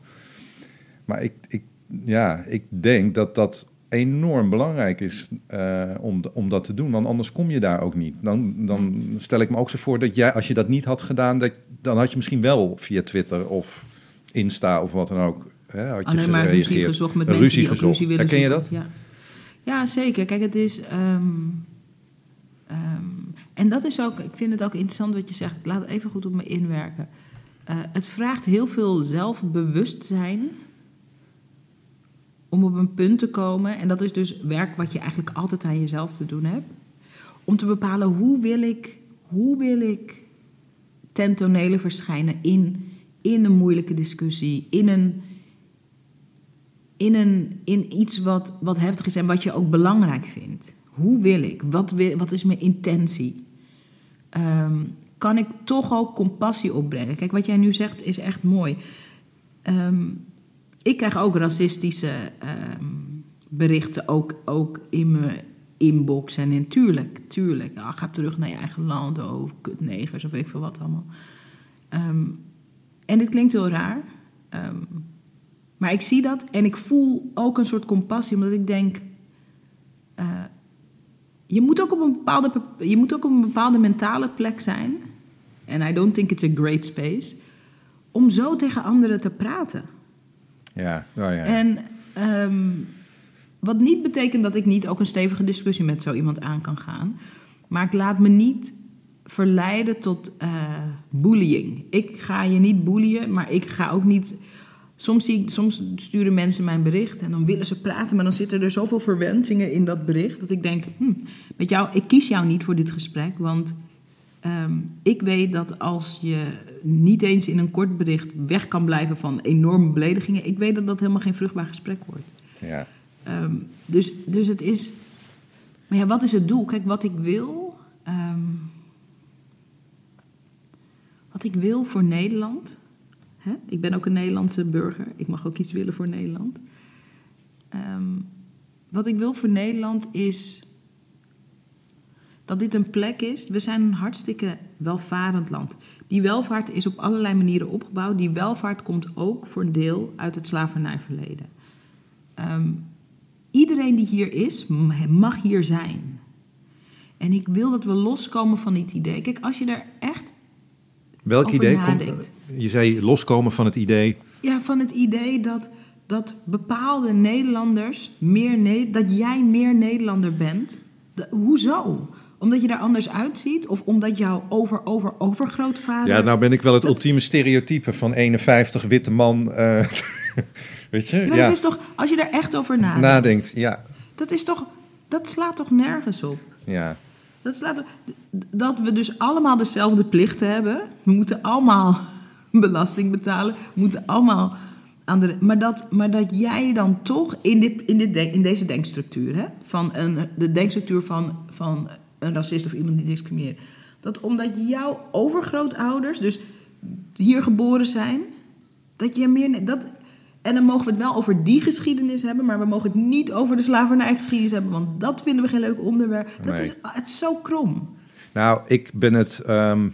Maar ik, ik, ja, ik denk dat dat enorm belangrijk is uh, om, om dat te doen. Want anders kom je daar ook niet. Dan, dan stel ik me ook zo voor dat jij, als je dat niet had gedaan, dat, dan had je misschien wel via Twitter of Insta of wat dan ook. Hè, had je Alleen maar ruzie gezocht met mensen ruzie die gezocht. ruzie willen Herken je dat? Ja. Ja, zeker. Kijk, het is... Um, um, en dat is ook... Ik vind het ook interessant wat je zegt. Laat even goed op me inwerken. Uh, het vraagt heel veel zelfbewustzijn om op een punt te komen, en dat is dus werk wat je eigenlijk altijd aan jezelf te doen hebt, om te bepalen hoe wil ik, hoe wil ik ten tonele verschijnen in, in een moeilijke discussie, in, een, in, een, in iets wat, wat heftig is en wat je ook belangrijk vindt. Hoe wil ik? Wat, wil, wat is mijn intentie? Um, kan ik toch ook compassie opbrengen? Kijk, wat jij nu zegt is echt mooi. Um, ik krijg ook racistische um, berichten, ook, ook in mijn inbox. En in, tuurlijk, ga terug naar je eigen land, oh, kutnegers of weet ik veel wat allemaal. En dit klinkt heel raar. Maar ik zie dat en ik voel ook een soort compassie, omdat ik denk... Uh, je moet, ook op een bepaalde, je moet ook op een bepaalde mentale plek zijn. En I don't think it's a great space. Om zo tegen anderen te praten. Ja, oh ja. En um, wat niet betekent dat ik niet ook een stevige discussie met zo iemand aan kan gaan. Maar ik laat me niet verleiden tot uh, bullying. Ik ga je niet bullyen, maar ik ga ook niet. Soms, zie ik, soms sturen mensen mijn bericht en dan willen ze praten, maar dan zitten er zoveel verwensingen in dat bericht dat ik denk: hm, met jou, ik kies jou niet voor dit gesprek, want Um, ik weet dat als je niet eens in een kort bericht weg kan blijven van enorme beledigingen, ik weet dat dat helemaal geen vruchtbaar gesprek wordt. Ja. Um, dus, dus het is. Maar ja, wat is het doel? Kijk, wat ik wil. Um, wat ik wil voor Nederland. Hè? Ik ben ook een Nederlandse burger. Ik mag ook iets willen voor Nederland. wat ik wil voor Nederland is dat dit een plek is. We zijn een hartstikke welvarend land. Die welvaart is op allerlei manieren opgebouwd. Die welvaart komt ook voor een deel uit het slavernijverleden. ehm, iedereen die hier is, mag hier zijn. En ik wil dat we loskomen van dit idee. Kijk, als je er echt Welk over idee komt? Je zei loskomen van het idee. Ja, van het idee dat, dat bepaalde Nederlanders meer Ne- dat jij meer Nederlander bent. De- hoezo? Omdat je er anders uitziet? Of omdat jouw over, over, overgrootvader... Ja, nou ben ik wel het ultieme stereotype van 51 witte man. eh, weet je? Ja, maar Ja, dat is toch, als je er echt over nadenkt, nadenkt. Ja, Dat is toch, dat slaat toch nergens op? ja. Dat slaat dat we dus allemaal dezelfde plichten hebben. We moeten allemaal belasting betalen. Moeten allemaal aan de. Maar dat, maar dat jij dan toch in, dit, in, dit denk- in deze denkstructuur, hè, van een, de denkstructuur van, van een racist of iemand die discrimineert. Dat omdat jouw overgrootouders dus hier geboren zijn, dat je meer. Dat, en dan mogen we het wel over die geschiedenis hebben, maar we mogen het niet over de slavernijgeschiedenis hebben, want dat vinden we geen leuk onderwerp. Dat Nee. is, het is zo krom. Nou, ik ben het. ehm,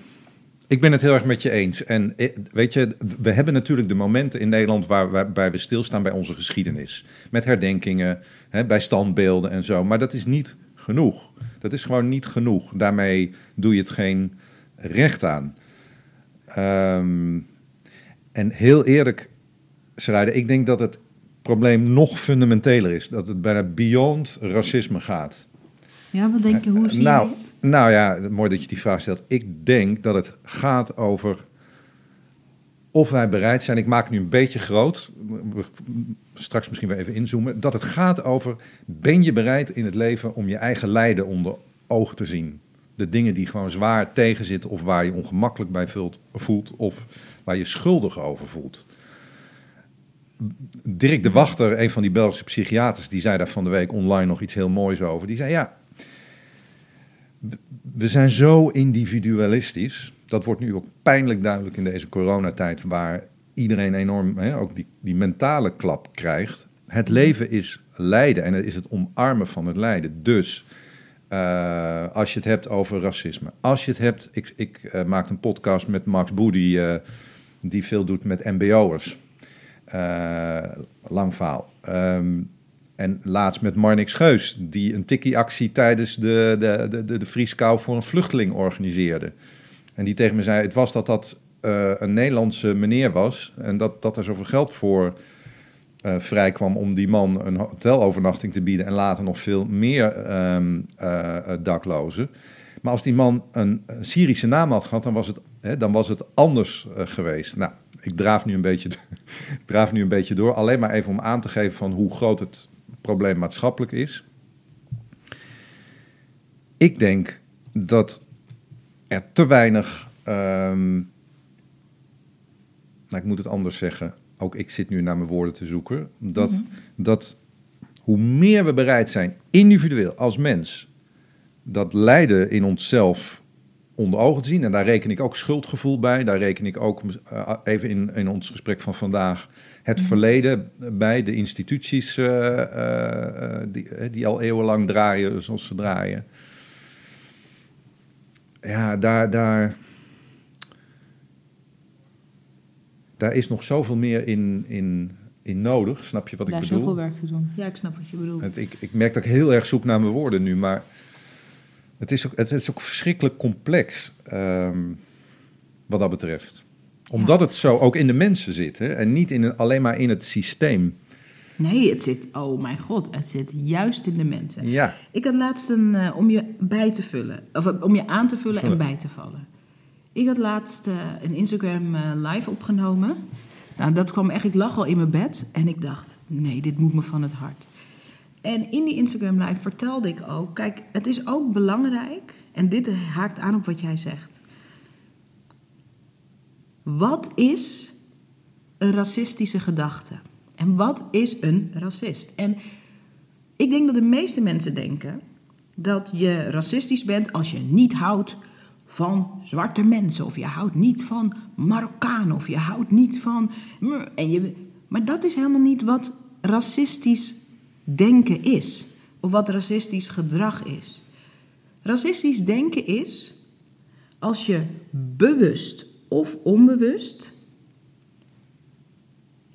ik ben het heel erg met je eens. En eh, weet je, we hebben natuurlijk de momenten in Nederland waar, waarbij we stilstaan bij onze geschiedenis. Met herdenkingen, hè, bij standbeelden en zo. Maar dat is niet genoeg. Dat is gewoon niet genoeg. Daarmee doe je het geen recht aan. Ehm, en heel eerlijk, Sarayde, ik denk dat het probleem nog fundamenteler is. Dat het bijna beyond racisme gaat. Ja, wat denk je? Hoe zie nou, je het? Nou ja, mooi dat je die vraag stelt. Ik denk dat het gaat over of wij bereid zijn. Ik maak het nu een beetje groot. Straks misschien weer even inzoomen. Dat het gaat over: ben je bereid in het leven om je eigen lijden onder ogen te zien? De dingen die gewoon zwaar tegenzitten, of waar je ongemakkelijk bij voelt, of waar je schuldig over voelt. Dirk de Wachter, een van die Belgische psychiaters, die zei daar van de week online nog iets heel moois over. Die zei: Ja, we zijn zo individualistisch. Dat wordt nu ook pijnlijk duidelijk in deze coronatijd, waar iedereen enorm hè, ook die, die mentale klap krijgt. Het leven is lijden en het is het omarmen van het lijden. Dus eh, als je het hebt over racisme, als je het hebt, ik, ik eh, maakte een podcast met Max Boe, die, eh, die veel doet met MBO'ers. Lang verhaal. Ehm, en laatst met Marnix Geus, die een tikkie-actie tijdens de, de, de, de, vrieskou voor een vluchteling organiseerde. En die tegen me zei, het was dat dat eh, een Nederlandse meneer was... en dat, dat er zoveel geld voor eh vrij kwam om die man een hotelovernachting te bieden... en later nog veel meer ehm, eh, daklozen. Maar als die man een, Syrische naam had gehad, dan was het, hè, dan was het anders geweest. Nou, ik draaf nu, een beetje, draaf nu een beetje door. Alleen maar even om aan te geven van hoe groot het probleem maatschappelijk is. Ik denk dat er te weinig. ehm, nou, ik moet het anders zeggen. Ook ik zit nu naar mijn woorden te zoeken. Dat, dat hoe meer we bereid zijn, individueel als mens, dat lijden in onszelf onder ogen te zien. En daar reken ik ook schuldgevoel bij. Daar reken ik ook eh, even in, in ons gesprek van vandaag het verleden bij. De instituties eh, eh, eh, die, die al eeuwenlang draaien zoals ze draaien. Ja, daar, daar, daar is nog zoveel meer in, in, in nodig. Snap je wat ik Daar is bedoel? zoveel werk te doen. Ja, ik snap wat je bedoelt. Het, ik, ik merk dat ik heel erg zoek naar mijn woorden nu, maar het is ook, het is ook verschrikkelijk complex ehm, wat dat betreft. Omdat het zo ook in de mensen zit hè, en niet in, een- alleen maar in het systeem. Nee, het zit, oh mijn god, het zit juist in de mensen. Ja, Ik had laatst een, eh, om je bij te vullen, of eh, om je aan te vullen en bij te vallen. Ik had laatst eh, een Instagram live opgenomen. Nou, dat kwam echt, ik lag al in mijn bed en ik dacht, nee, dit moet me van het hart. En in die Instagram live vertelde ik ook, kijk, het is ook belangrijk, en dit haakt aan op wat jij zegt. Wat is een racistische gedachte? En wat is een racist? En ik denk dat de meeste mensen denken dat je racistisch bent als je niet houdt van zwarte mensen. Of je houdt niet van Marokkanen. Of je houdt niet van. En je, maar dat is helemaal niet wat racistisch denken is. Of wat racistisch gedrag is. Racistisch denken is als je bewust of onbewust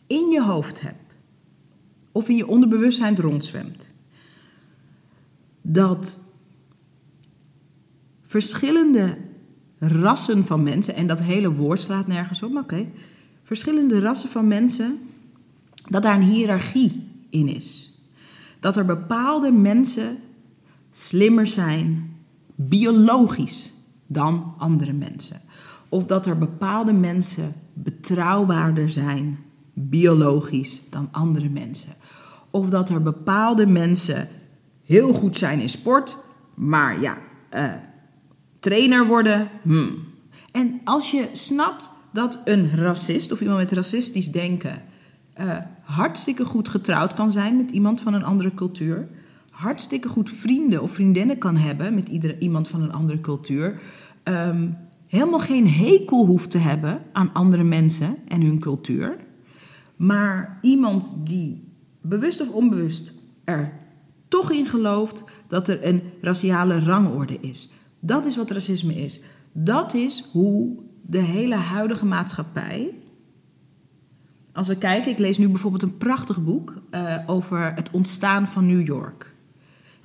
in je hoofd hebt of in je onderbewustzijn rondzwemt. Dat verschillende rassen van mensen, en dat hele woord slaat nergens op, maar oké, verschillende rassen van mensen, dat daar een hiërarchie in is. Dat er bepaalde mensen slimmer zijn, biologisch, dan andere mensen. Of dat er bepaalde mensen betrouwbaarder zijn, biologisch, dan andere mensen. Of dat er bepaalde mensen heel goed zijn in sport, maar ja, uh, trainer worden. Hmm. En als je snapt dat een racist of iemand met racistisch denken uh, hartstikke goed getrouwd kan zijn met iemand van een andere cultuur, hartstikke goed vrienden of vriendinnen kan hebben met ieder, iemand van een andere cultuur, um, helemaal geen hekel hoeft te hebben aan andere mensen en hun cultuur, maar iemand die bewust of onbewust er toch in gelooft dat er een raciale rangorde is. Dat is wat racisme is. Dat is hoe de hele huidige maatschappij. Als we kijken, ik lees nu bijvoorbeeld een prachtig boek uh, over het ontstaan van New York.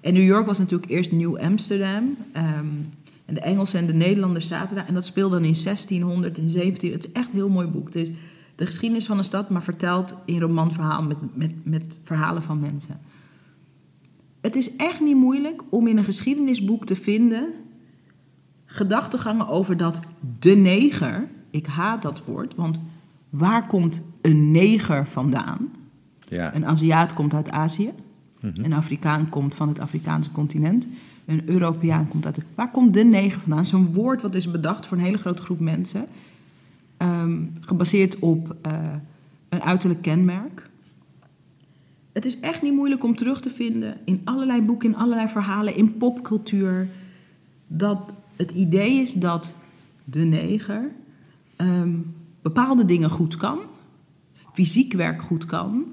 En New York was natuurlijk eerst Nieuw Amsterdam. Um, en de Engelsen en de Nederlanders zaten daar. En dat speelde dan in 1600 en 17. Het is echt een heel mooi boek. Het is de geschiedenis van een stad, maar verteld in romanverhaal met, met, met verhalen van mensen. Het is echt niet moeilijk om in een geschiedenisboek te vinden gedachtegangen over dat de neger, ik haat dat woord, want waar komt een neger vandaan? Ja. Een Aziat komt uit Azië, mhm. een Afrikaan komt van het Afrikaanse continent, een Europeaan komt uit. Waar komt de neger vandaan? Zo'n woord wat is bedacht voor een hele grote groep mensen, ehm, gebaseerd op uh, een uiterlijk kenmerk. Het is echt niet moeilijk om terug te vinden in allerlei boeken, in allerlei verhalen, in popcultuur, dat het idee is dat de neger ehm, bepaalde dingen goed kan, fysiek werk goed kan,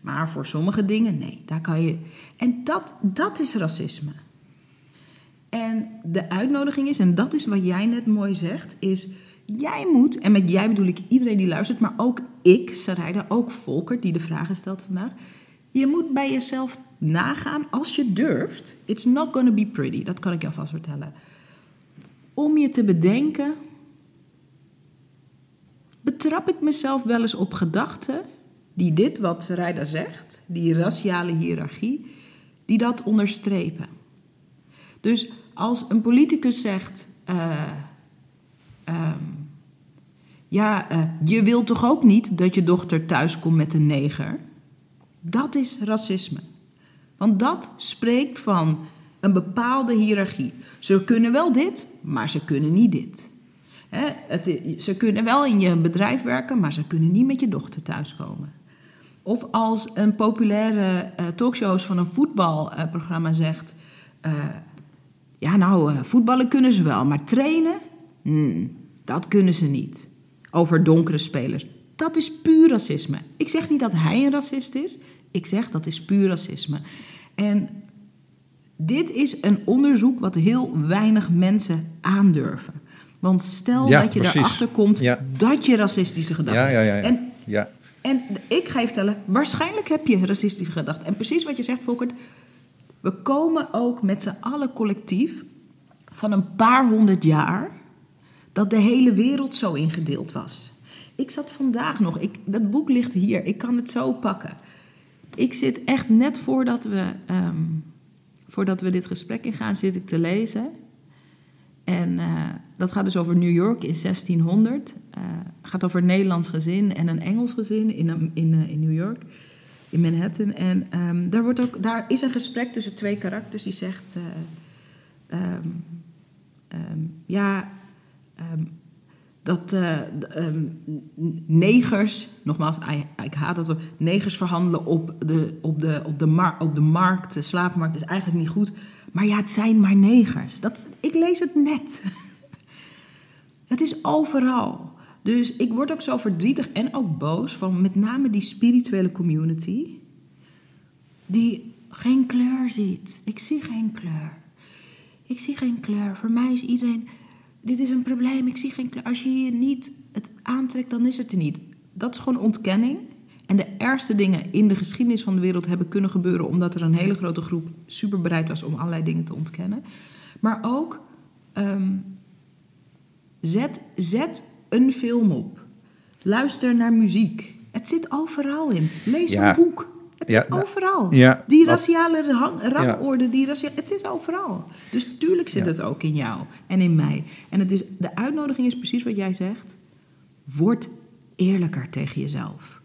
maar voor sommige dingen nee, daar kan je. En dat, dat is racisme. En de uitnodiging is, en dat is wat jij net mooi zegt, is jij moet, en met jij bedoel ik iedereen die luistert, maar ook ik, Sarayda, ook Volker die de vragen stelt vandaag. Je moet bij jezelf nagaan, als je durft, it's not gonna be pretty, dat kan ik je alvast vertellen om je te bedenken, betrap ik mezelf wel eens op gedachten die dit, wat Rijda zegt, die raciale hiërarchie, die dat onderstrepen. Dus als een politicus zegt, uh, ja, uh, je wilt toch ook niet dat je dochter thuiskomt met een neger? Dat is racisme. Want dat spreekt van een bepaalde hiërarchie. Ze kunnen wel dit, maar ze kunnen niet dit. ze kunnen wel in je bedrijf werken, maar ze kunnen niet met je dochter thuiskomen. Of als een populaire uh, talkshows van een voetbalprogramma zegt: Ja, nou, eh, voetballen kunnen ze wel, maar trainen, hmm, dat kunnen ze niet. Over donkere spelers. Dat is puur racisme. Ik zeg niet dat hij een racist is, ik zeg dat is puur racisme. En dit is een onderzoek wat heel weinig mensen aandurven. Want stel dat je precies. erachter komt dat je racistische gedachten hebt. Ja, ja, en, ja. en ik ga je vertellen, waarschijnlijk heb je racistische gedachten. En precies wat je zegt, Volkert. We komen ook met z'n allen collectief van een paar honderd jaar dat de hele wereld zo ingedeeld was. Ik zat vandaag nog, ik, dat boek ligt hier, ik kan het zo pakken. Ik zit echt net voordat we ehm, voordat we dit gesprek ingaan, zit ik te lezen. En uh, dat gaat dus over New York in 1600. Het uh, gaat over een Nederlands gezin en een Engels gezin in, in, uh, in New York, in Manhattan. En um, daar, wordt ook, daar is een gesprek tussen twee karakters die zegt... Um, um, ja, dat um, negers, nogmaals, ik haat dat we negers verhandelen op de, op de, op de, mar op de markt, de slaapmarkt, is eigenlijk niet goed. Maar ja, het zijn maar negers. Dat, ik lees het net. het is overal. Dus ik word ook zo verdrietig en ook boos van met name die spirituele community, die geen kleur ziet. Ik zie geen kleur. Ik zie geen kleur. Voor mij is iedereen dit is een probleem, ik zie geen kleur. Als je hier niet het aantrekt, dan is het er niet. Dat is gewoon ontkenning. En de ergste dingen in de geschiedenis van de wereld hebben kunnen gebeuren omdat er een hele grote groep super bereid was om allerlei dingen te ontkennen. Maar ook ehm, zet, zet een film op. Luister naar muziek. Het zit overal in. Lees Ja. een boek. Het Ja, zit nou, overal. ja, die raciale rang, rangorde, die het is overal. Dus tuurlijk zit het ook in jou en in mij. En het is, de uitnodiging is precies wat jij zegt. Word eerlijker tegen jezelf.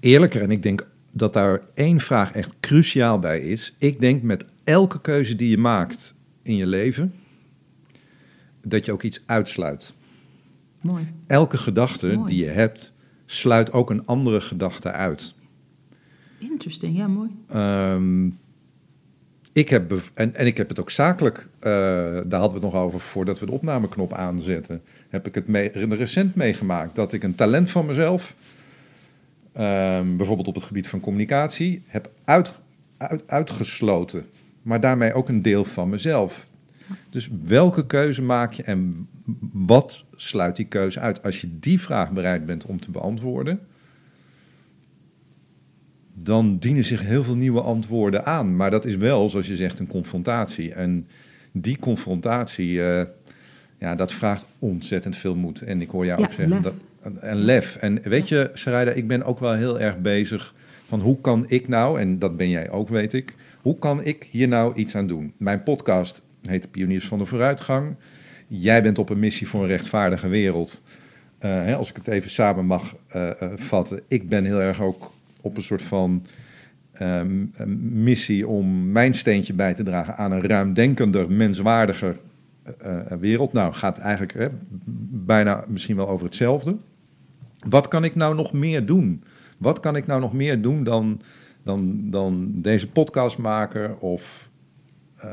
Eerlijker, en ik denk dat daar één vraag echt cruciaal bij is. Ik denk met elke keuze die je maakt in je leven, dat je ook iets uitsluit. Mooi. Elke gedachte Mooi. die je hebt, sluit ook een andere gedachte uit. Interesting, ja, mooi. Ehm, ik heb, en, en ik heb het ook zakelijk, eh, daar hadden we het nog over voordat we de opnameknop aanzetten. Heb ik het mee, recent meegemaakt dat ik een talent van mezelf, ehm, bijvoorbeeld op het gebied van communicatie, heb uit, uit- uitgesloten. Maar daarmee ook een deel van mezelf. Dus welke keuze maak je en wat sluit die keuze uit? Als je die vraag bereid bent om te beantwoorden, dan dienen zich heel veel nieuwe antwoorden aan. Maar dat is wel, zoals je zegt, een confrontatie. En die confrontatie, eh, ja, dat vraagt ontzettend veel moed. En ik hoor jou Ja, ook zeggen, lef. dat, en lef. En weet je, Sarayda, ik ben ook wel heel erg bezig van hoe kan ik nou, en dat ben jij ook, weet ik, hoe kan ik hier nou iets aan doen? Mijn podcast heet Pioniers van de Vooruitgang. Jij bent op een missie voor een rechtvaardige wereld. Eh, hè, als ik het even samen mag eh, eh, vatten. Ik ben heel erg ook op een soort van ehm, missie om mijn steentje bij te dragen aan een ruimdenkender, menswaardiger wereld. Nou, gaat eigenlijk hè, bijna misschien wel over hetzelfde. Wat kan ik nou nog meer doen? Wat kan ik nou nog meer doen dan, dan, dan deze podcast maken of eh,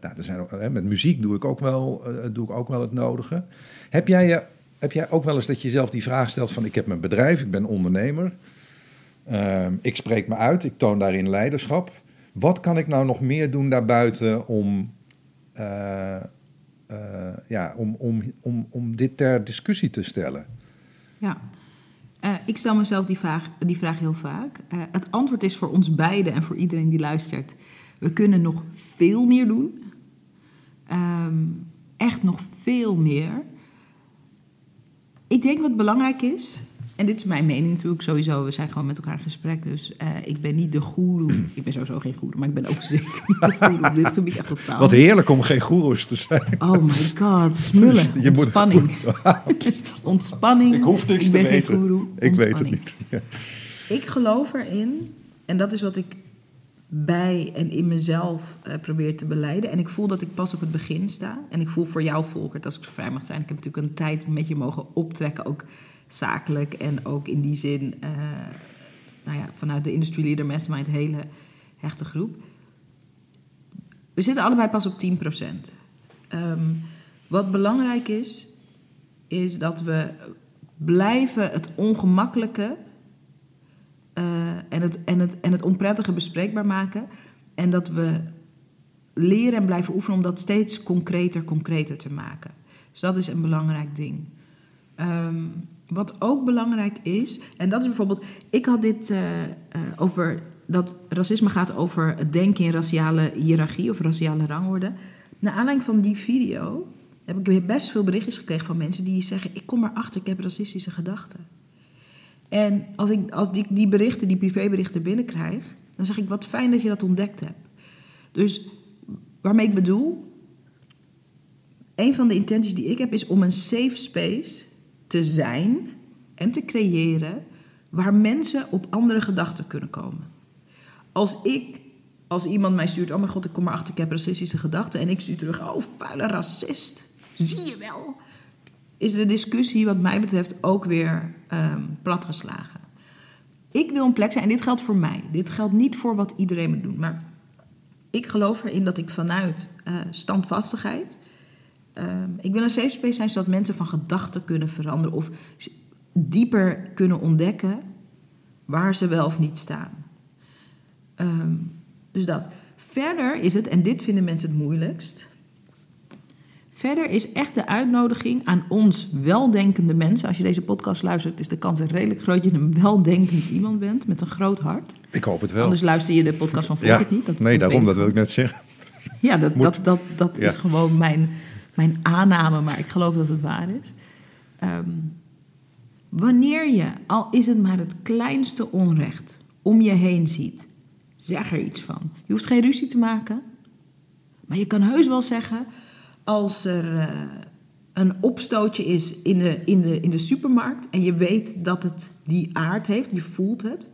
nou, zijn, ook- hè, met muziek doe ik, ook wel, eh, doe ik ook wel het nodige. Heb jij, je- heb jij ook wel eens dat je jezelf die vraag stelt van... ik heb mijn bedrijf, ik ben ondernemer. Ehm, ik spreek me uit, ik toon daarin leiderschap. Wat kan ik nou nog meer doen daarbuiten om, eh, eh, ja, om, om, om, om dit ter discussie te stellen? Ja. Eh, ik stel mezelf die vraag, die vraag heel vaak. Eh, het antwoord is voor ons beiden en voor iedereen die luistert: we kunnen nog veel meer doen. Ehm, echt nog veel meer. Ik denk wat belangrijk is, en dit is mijn mening natuurlijk sowieso, we zijn gewoon met elkaar in gesprek, dus eh, ik ben niet de goeroe. Ik ben sowieso geen goeroe, maar ik ben ook zeker niet de goeroe op dit gebied, echt totaal. Wat heerlijk om geen goeroes te zijn. Oh my god, smullen, Je moet- ontspanning. Ontspanning. Ik hoef niks ik te weten. Ik weet het niet. Ja. Ik geloof erin, en dat is wat ik bij en in mezelf eh, probeer te beleiden. En ik voel dat ik pas op het begin sta. En ik voel voor jou, Volkert, als ik zo vrij mag zijn. Ik heb natuurlijk een tijd met je mogen optrekken, ook zakelijk en ook in die zin, eh, nou ja, vanuit de Industry Leader Mastermind, hele hechte groep. We zitten allebei pas op 10%. Ehm, wat belangrijk is, is dat we blijven het ongemakkelijke en, het, en, het, en het onprettige bespreekbaar maken. En dat we leren en blijven oefenen om dat steeds concreter, concreter te maken. Dus dat is een belangrijk ding. Ehm, wat ook belangrijk is, en dat is bijvoorbeeld, ik had dit eh, eh, over dat racisme gaat over het denken in raciale hiërarchie of raciale rangorde. Naar aanleiding van die video heb ik best veel berichtjes gekregen van mensen die zeggen: Ik kom erachter, ik heb racistische gedachten. En als ik als die, die berichten, die privéberichten binnenkrijg, dan zeg ik: Wat fijn dat je dat ontdekt hebt. Dus waarmee ik bedoel, een van de intenties die ik heb is om een safe space te zijn en te creëren waar mensen op andere gedachten kunnen komen. Als ik, als iemand mij stuurt, oh mijn god, ik kom erachter, ik heb racistische gedachten, en ik stuur terug, oh vuile racist, zie je wel, is de discussie wat mij betreft ook weer ehm, platgeslagen. Ik wil een plek zijn, en dit geldt voor mij, dit geldt niet voor wat iedereen moet doen, maar ik geloof erin dat ik vanuit eh, standvastigheid. ehm, ik wil een safe space zijn zodat mensen van gedachten kunnen veranderen of dieper kunnen ontdekken waar ze wel of niet staan. Ehm, dus dat. Verder is het, en dit vinden mensen het moeilijkst. Verder is echt de uitnodiging aan ons weldenkende mensen. Als je deze podcast luistert, is de kans redelijk groot dat je een weldenkend iemand bent met een groot hart. Ik hoop het wel. Anders luister je de podcast van ja. Volkert niet. Dat, nee, dat daarom, dat wil ik net zeggen. Ja, dat, Moet. dat, dat, dat Ja. is gewoon mijn, mijn aanname, maar ik geloof dat het waar is. Ehm, wanneer je, al is het maar het kleinste onrecht, om je heen ziet, zeg er iets van. Je hoeft geen ruzie te maken, maar je kan heus wel zeggen als er eh, een opstootje is in de, in, de, in de supermarkt en je weet dat het die aard heeft, je voelt het,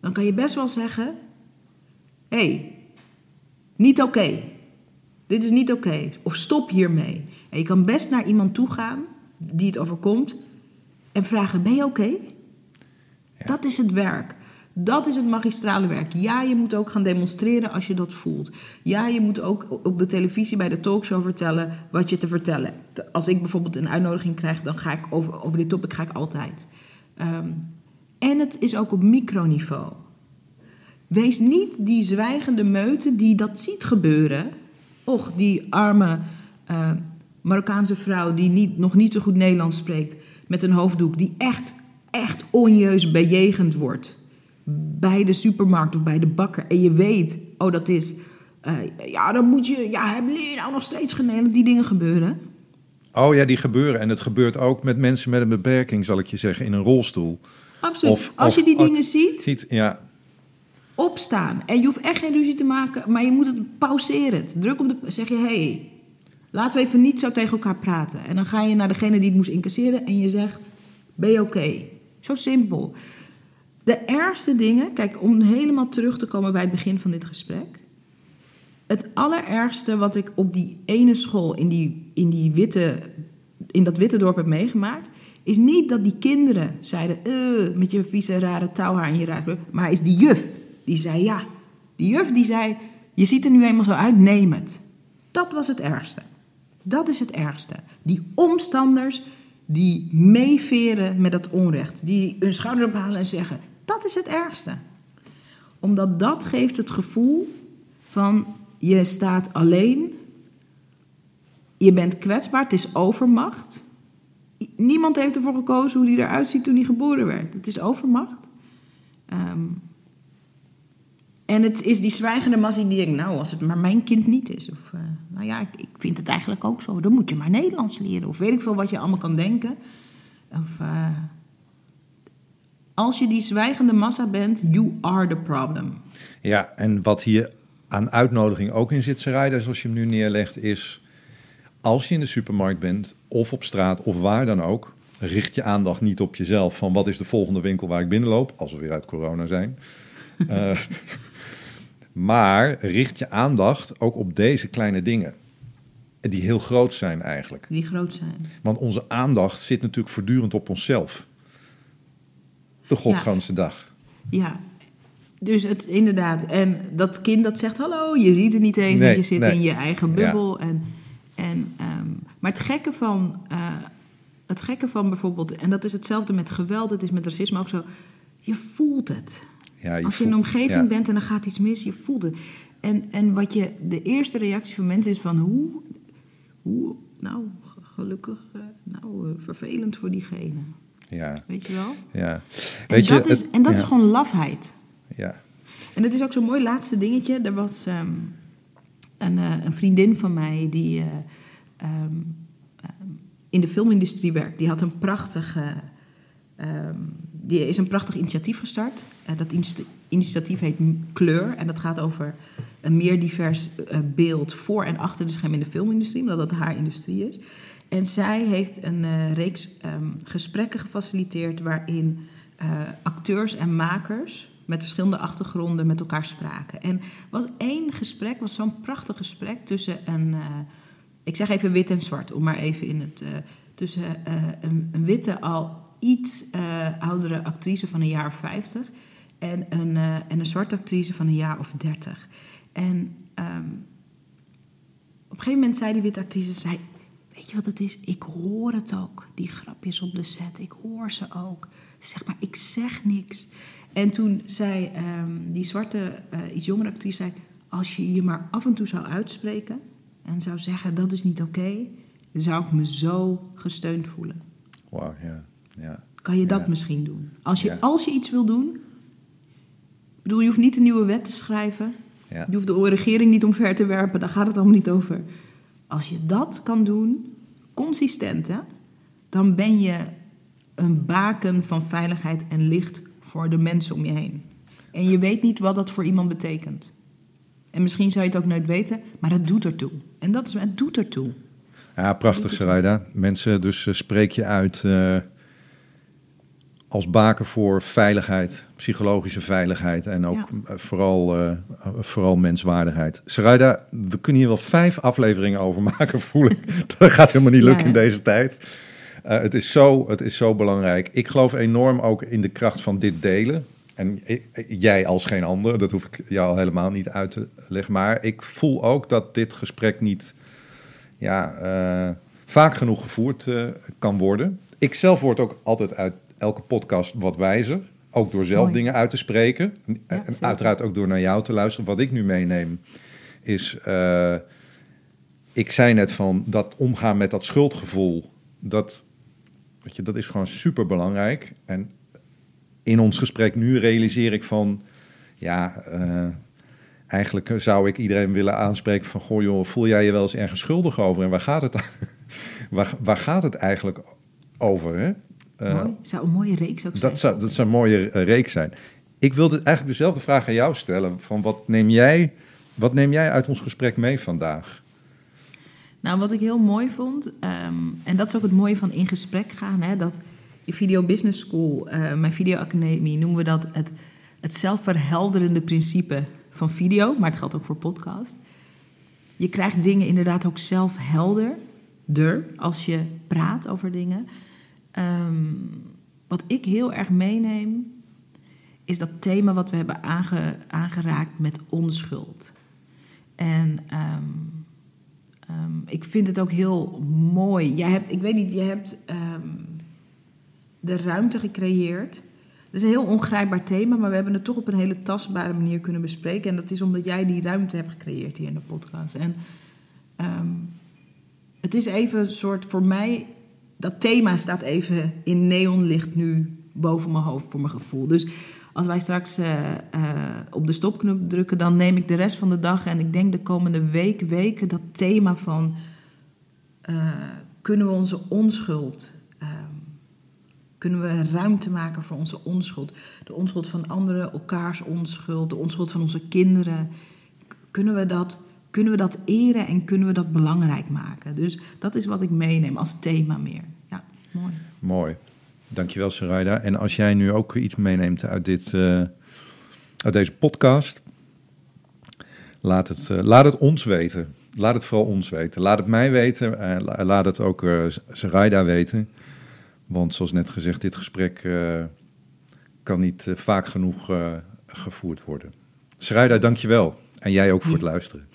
dan kan je best wel zeggen: hé, hey, niet oké. Dit is niet oké. Of stop hiermee. En je kan best naar iemand toe gaan die het overkomt en vragen: Ben je oké? Dat is het werk. Dat is het magistrale werk. Ja, je moet ook gaan demonstreren als je dat voelt. Ja, je moet ook op de televisie bij de talkshow vertellen wat je te vertellen. Als ik bijvoorbeeld een uitnodiging krijg, dan ga ik over, over dit topic ga ik altijd. Ehm, en het is ook op microniveau. Wees niet die zwijgende meute die dat ziet gebeuren. Och, die arme eh, Marokkaanse vrouw die niet, nog niet zo goed Nederlands spreekt... met een hoofddoek, die echt, echt onjeus bejegend wordt... bij de supermarkt of bij de bakker. En je weet, oh, dat is... eh, ja, dan moet je... Ja, hebben jullie nou nog steeds geneden? Die dingen gebeuren. Oh ja, die gebeuren. En het gebeurt ook met mensen met een beperking, zal ik je zeggen, in een rolstoel. Absoluut. Of- Als of- je die of- dingen ziet, Ziet, ja, opstaan. En je hoeft echt geen ruzie te maken, maar je moet het pauzeren. Het. Druk op de. Zeg je, hé, hey, laten we even niet zo tegen elkaar praten. En dan ga je naar degene die het moest incasseren en je zegt: Ben je oké? Zo simpel. De ergste dingen, kijk, om helemaal terug te komen bij het begin van dit gesprek. Het allerergste wat ik op die ene school in, die, in, die witte, in dat witte dorp heb meegemaakt, is niet dat die kinderen zeiden, "Eh, met je vieze rare touwhaar en je raar, maar is die juf die zei ja. Die juf die zei, je ziet er nu eenmaal zo uit, neem het. Dat was het ergste. Dat is het ergste. Die omstanders die meeveren met dat onrecht, die hun schouder ophalen en zeggen, dat is het ergste. Omdat dat geeft het gevoel van je staat alleen, je bent kwetsbaar, het is overmacht. Niemand heeft ervoor gekozen hoe hij eruit ziet toen hij geboren werd. Het is overmacht. Ehm, en het is die zwijgende massie die denkt, nou, als het maar mijn kind niet is. Of, eh, nou ja, ik, ik vind het eigenlijk ook zo. Dan moet je maar Nederlands leren. Of weet ik veel wat je allemaal kan denken. Of, eh, als je die zwijgende massa bent, you are the problem. Ja, en wat hier aan uitnodiging ook in zit, Sarayda, zoals je hem nu neerlegt, is... als je in de supermarkt bent, of op straat, of waar dan ook... richt je aandacht niet op jezelf van wat is de volgende winkel waar ik binnenloop... als we weer uit corona zijn. Eh, maar richt je aandacht ook op deze kleine dingen. Die heel groot zijn eigenlijk. Die groot zijn. Want onze aandacht zit natuurlijk voortdurend op onszelf. De godganse dag. Ja, dus het inderdaad. En dat kind dat zegt: Hallo, je ziet het niet eens, Nee, want je zit nee. in je eigen bubbel. En, en, ehm, maar het gekke van. eh, het gekke van bijvoorbeeld, en dat is hetzelfde met geweld, het is met racisme ook zo. Je voelt het. Ja, Als je in een omgeving ja. bent en er gaat iets mis, je voelt het. En, en wat je, de eerste reactie van mensen is van hoe, hoe nou, ge- gelukkig, eh, nou, eh, vervelend voor diegene. Ja, Weet je wel? ja. En Weet je, dat, is, het- en dat ja, is gewoon lafheid. Ja, En het is ook zo'n mooi laatste dingetje. Er was ehm, een, eh, een vriendin van mij die eh, ehm, ehm, in de filmindustrie werkt. Die had een prachtige. die is een prachtig initiatief gestart. Eh, dat initiatief heet Kleur. En dat gaat over een meer divers beeld voor en achter de schermen in de filmindustrie, omdat dat haar industrie is. En zij heeft een eh, reeks ehm, gesprekken gefaciliteerd waarin eh, acteurs en makers met verschillende achtergronden met elkaar spraken. En was één gesprek, was zo'n prachtig gesprek tussen een, eh, ik zeg even wit en zwart, om maar even in het, tussen een, een witte al iets oudere actrice van een jaar of 50 en een, en een zwarte actrice van een jaar of 30. En ehm, op een gegeven moment zei die witte actrice, zei, weet je wat het is? Ik hoor het ook, die grapjes op de set, ik hoor ze ook. Ze zegt, maar ik zeg niks. En toen zei ehm, die zwarte, eh, iets jongere actrice, zei, als je je maar af en toe zou uitspreken en zou zeggen, dat is niet oké, zou ik me zo gesteund voelen. Wauw, ja. ja. Kan je dat Ja. misschien doen? Als je, Ja. als je iets wil doen. Ik bedoel, je hoeft niet een nieuwe wet te schrijven. Ja. Je hoeft de regering niet omver te werpen. Daar gaat het allemaal niet over. Als je dat kan doen, consistent, hè, dan ben je een baken van veiligheid en licht voor de mensen om je heen. En je weet niet wat dat voor iemand betekent. En misschien zou je het ook nooit weten, maar het doet ertoe. En dat is, het doet ertoe. Ja, prachtig, Sarayda. Mensen, dus eh, spreek je uit eh, als baken voor veiligheid, psychologische veiligheid en ook eh, vooral, eh, vooral menswaardigheid. Sarayda, we kunnen hier wel vijf afleveringen over maken, voel ik. Dat gaat helemaal niet lukken in deze tijd. Eh, het, is zo, het is zo belangrijk. Ik geloof enorm ook in de kracht van dit delen. En jij als geen ander, dat hoef ik jou al helemaal niet uit te leggen. Maar ik voel ook dat dit gesprek niet ja, vaak genoeg gevoerd kan worden. Ik zelf word ook altijd uit elke podcast wat wijzer. Ook door zelf Mooi. dingen uit te spreken. en zeker. uiteraard ook door naar jou te luisteren. Wat ik nu meeneem is... eh, ik zei net van dat omgaan met dat schuldgevoel... Dat, weet je, dat is gewoon super belangrijk. En in ons gesprek nu realiseer ik van... Ja, eh, eigenlijk zou ik iedereen willen aanspreken van... Goh joh, voel jij je wel eens ergens schuldig over? En waar gaat het, waar, waar gaat het eigenlijk over? Hè? Eh, Mooi. Zou een mooie reeks ook zijn. dat, zou, dat zou een mooie eh, reeks zijn. Ik wilde eigenlijk dezelfde vraag aan jou stellen. Van wat, neem jij, wat neem jij uit ons gesprek mee vandaag? Nou, wat ik heel mooi vond, ehm, en dat is ook het mooie van in gesprek gaan, hè, dat je Video Business School, eh, mijn videoacademie, noemen we dat het, het zelfverhelderende principe van video, maar het geldt ook voor podcast. Je krijgt dingen inderdaad ook zelf helderder als je praat over dingen. Ehm, wat ik heel erg meeneem, is dat thema wat we hebben aange- aangeraakt met onschuld. En ehm, Ehm, ik vind het ook heel mooi. Jij hebt, ik weet niet, je hebt de ruimte gecreëerd. Het is een heel ongrijpbaar thema, maar we hebben het toch op een hele tastbare manier kunnen bespreken. En dat is omdat jij die ruimte hebt gecreëerd hier in de podcast. En het is even een soort, voor mij, dat thema staat even in neonlicht nu boven mijn hoofd voor mijn gevoel. Dus als wij straks eh, eh, op de stopknop drukken, dan neem ik de rest van de dag en ik denk de komende week, weken dat thema van eh, kunnen we onze onschuld, ehm, kunnen we ruimte maken voor onze onschuld, de onschuld van anderen, elkaars onschuld, de onschuld van onze kinderen, kunnen we dat, kunnen we dat eren en kunnen we dat belangrijk maken? Dus dat is wat ik meeneem als thema meer. Ja, mooi. Mooi. Dankjewel, Sarayda. En als jij nu ook iets meeneemt uit, dit, eh, uit deze podcast, laat het, eh, laat het ons weten. Laat het vooral ons weten. Laat het mij weten. en la- laat het ook eh Sarayda weten. Want zoals net gezegd, dit gesprek kan niet vaak genoeg gevoerd worden. Sarayda, dankjewel. En jij ook voor het luisteren.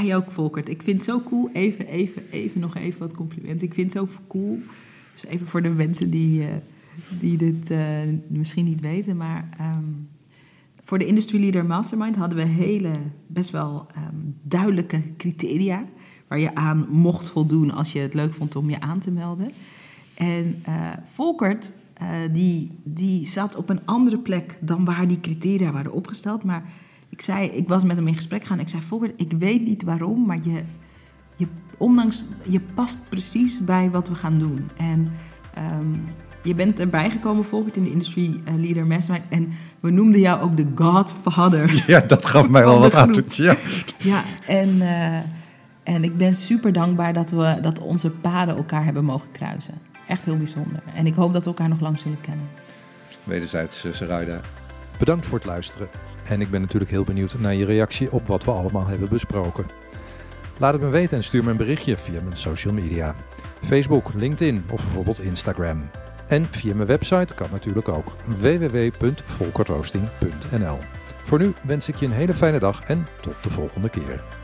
Jij ook, Volkert. Ik vind het zo cool. Even, even, even nog even wat compliment. Ik vind het zo cool. Dus even voor de mensen die, eh, die dit eh, misschien niet weten. Maar ehm, voor de Industry Leader Mastermind hadden we hele, best wel ehm, duidelijke criteria. Waar je aan mocht voldoen als je het leuk vond om je aan te melden. En eh, Volkert, die, die zat op een andere plek dan waar die criteria waren opgesteld. Maar ik zei, ik was met hem in gesprek gaan. Ik zei, Volkert, ik weet niet waarom, maar je, je, ondanks, je past precies bij wat we gaan doen. En ehm, je bent erbij gekomen, Volkert, in de Industry eh, Leader Mastermind. En we noemden jou ook de Godfather. Ja, dat gaf mij wel wat aan. groep. Ja. Ja, en, eh, en ik ben super dankbaar dat, we, dat onze paden elkaar hebben mogen kruisen. Echt heel bijzonder. En ik hoop dat we elkaar nog lang zullen kennen. Wederzijds, eh, Sarayda. Bedankt voor het luisteren. En ik ben natuurlijk heel benieuwd naar je reactie op wat we allemaal hebben besproken. Laat het me weten en stuur me een berichtje via mijn social media. Facebook, LinkedIn of bijvoorbeeld Instagram. En via mijn website kan natuurlijk ook www.volkertroosting.nl. Voor nu wens ik je een hele fijne dag en tot de volgende keer.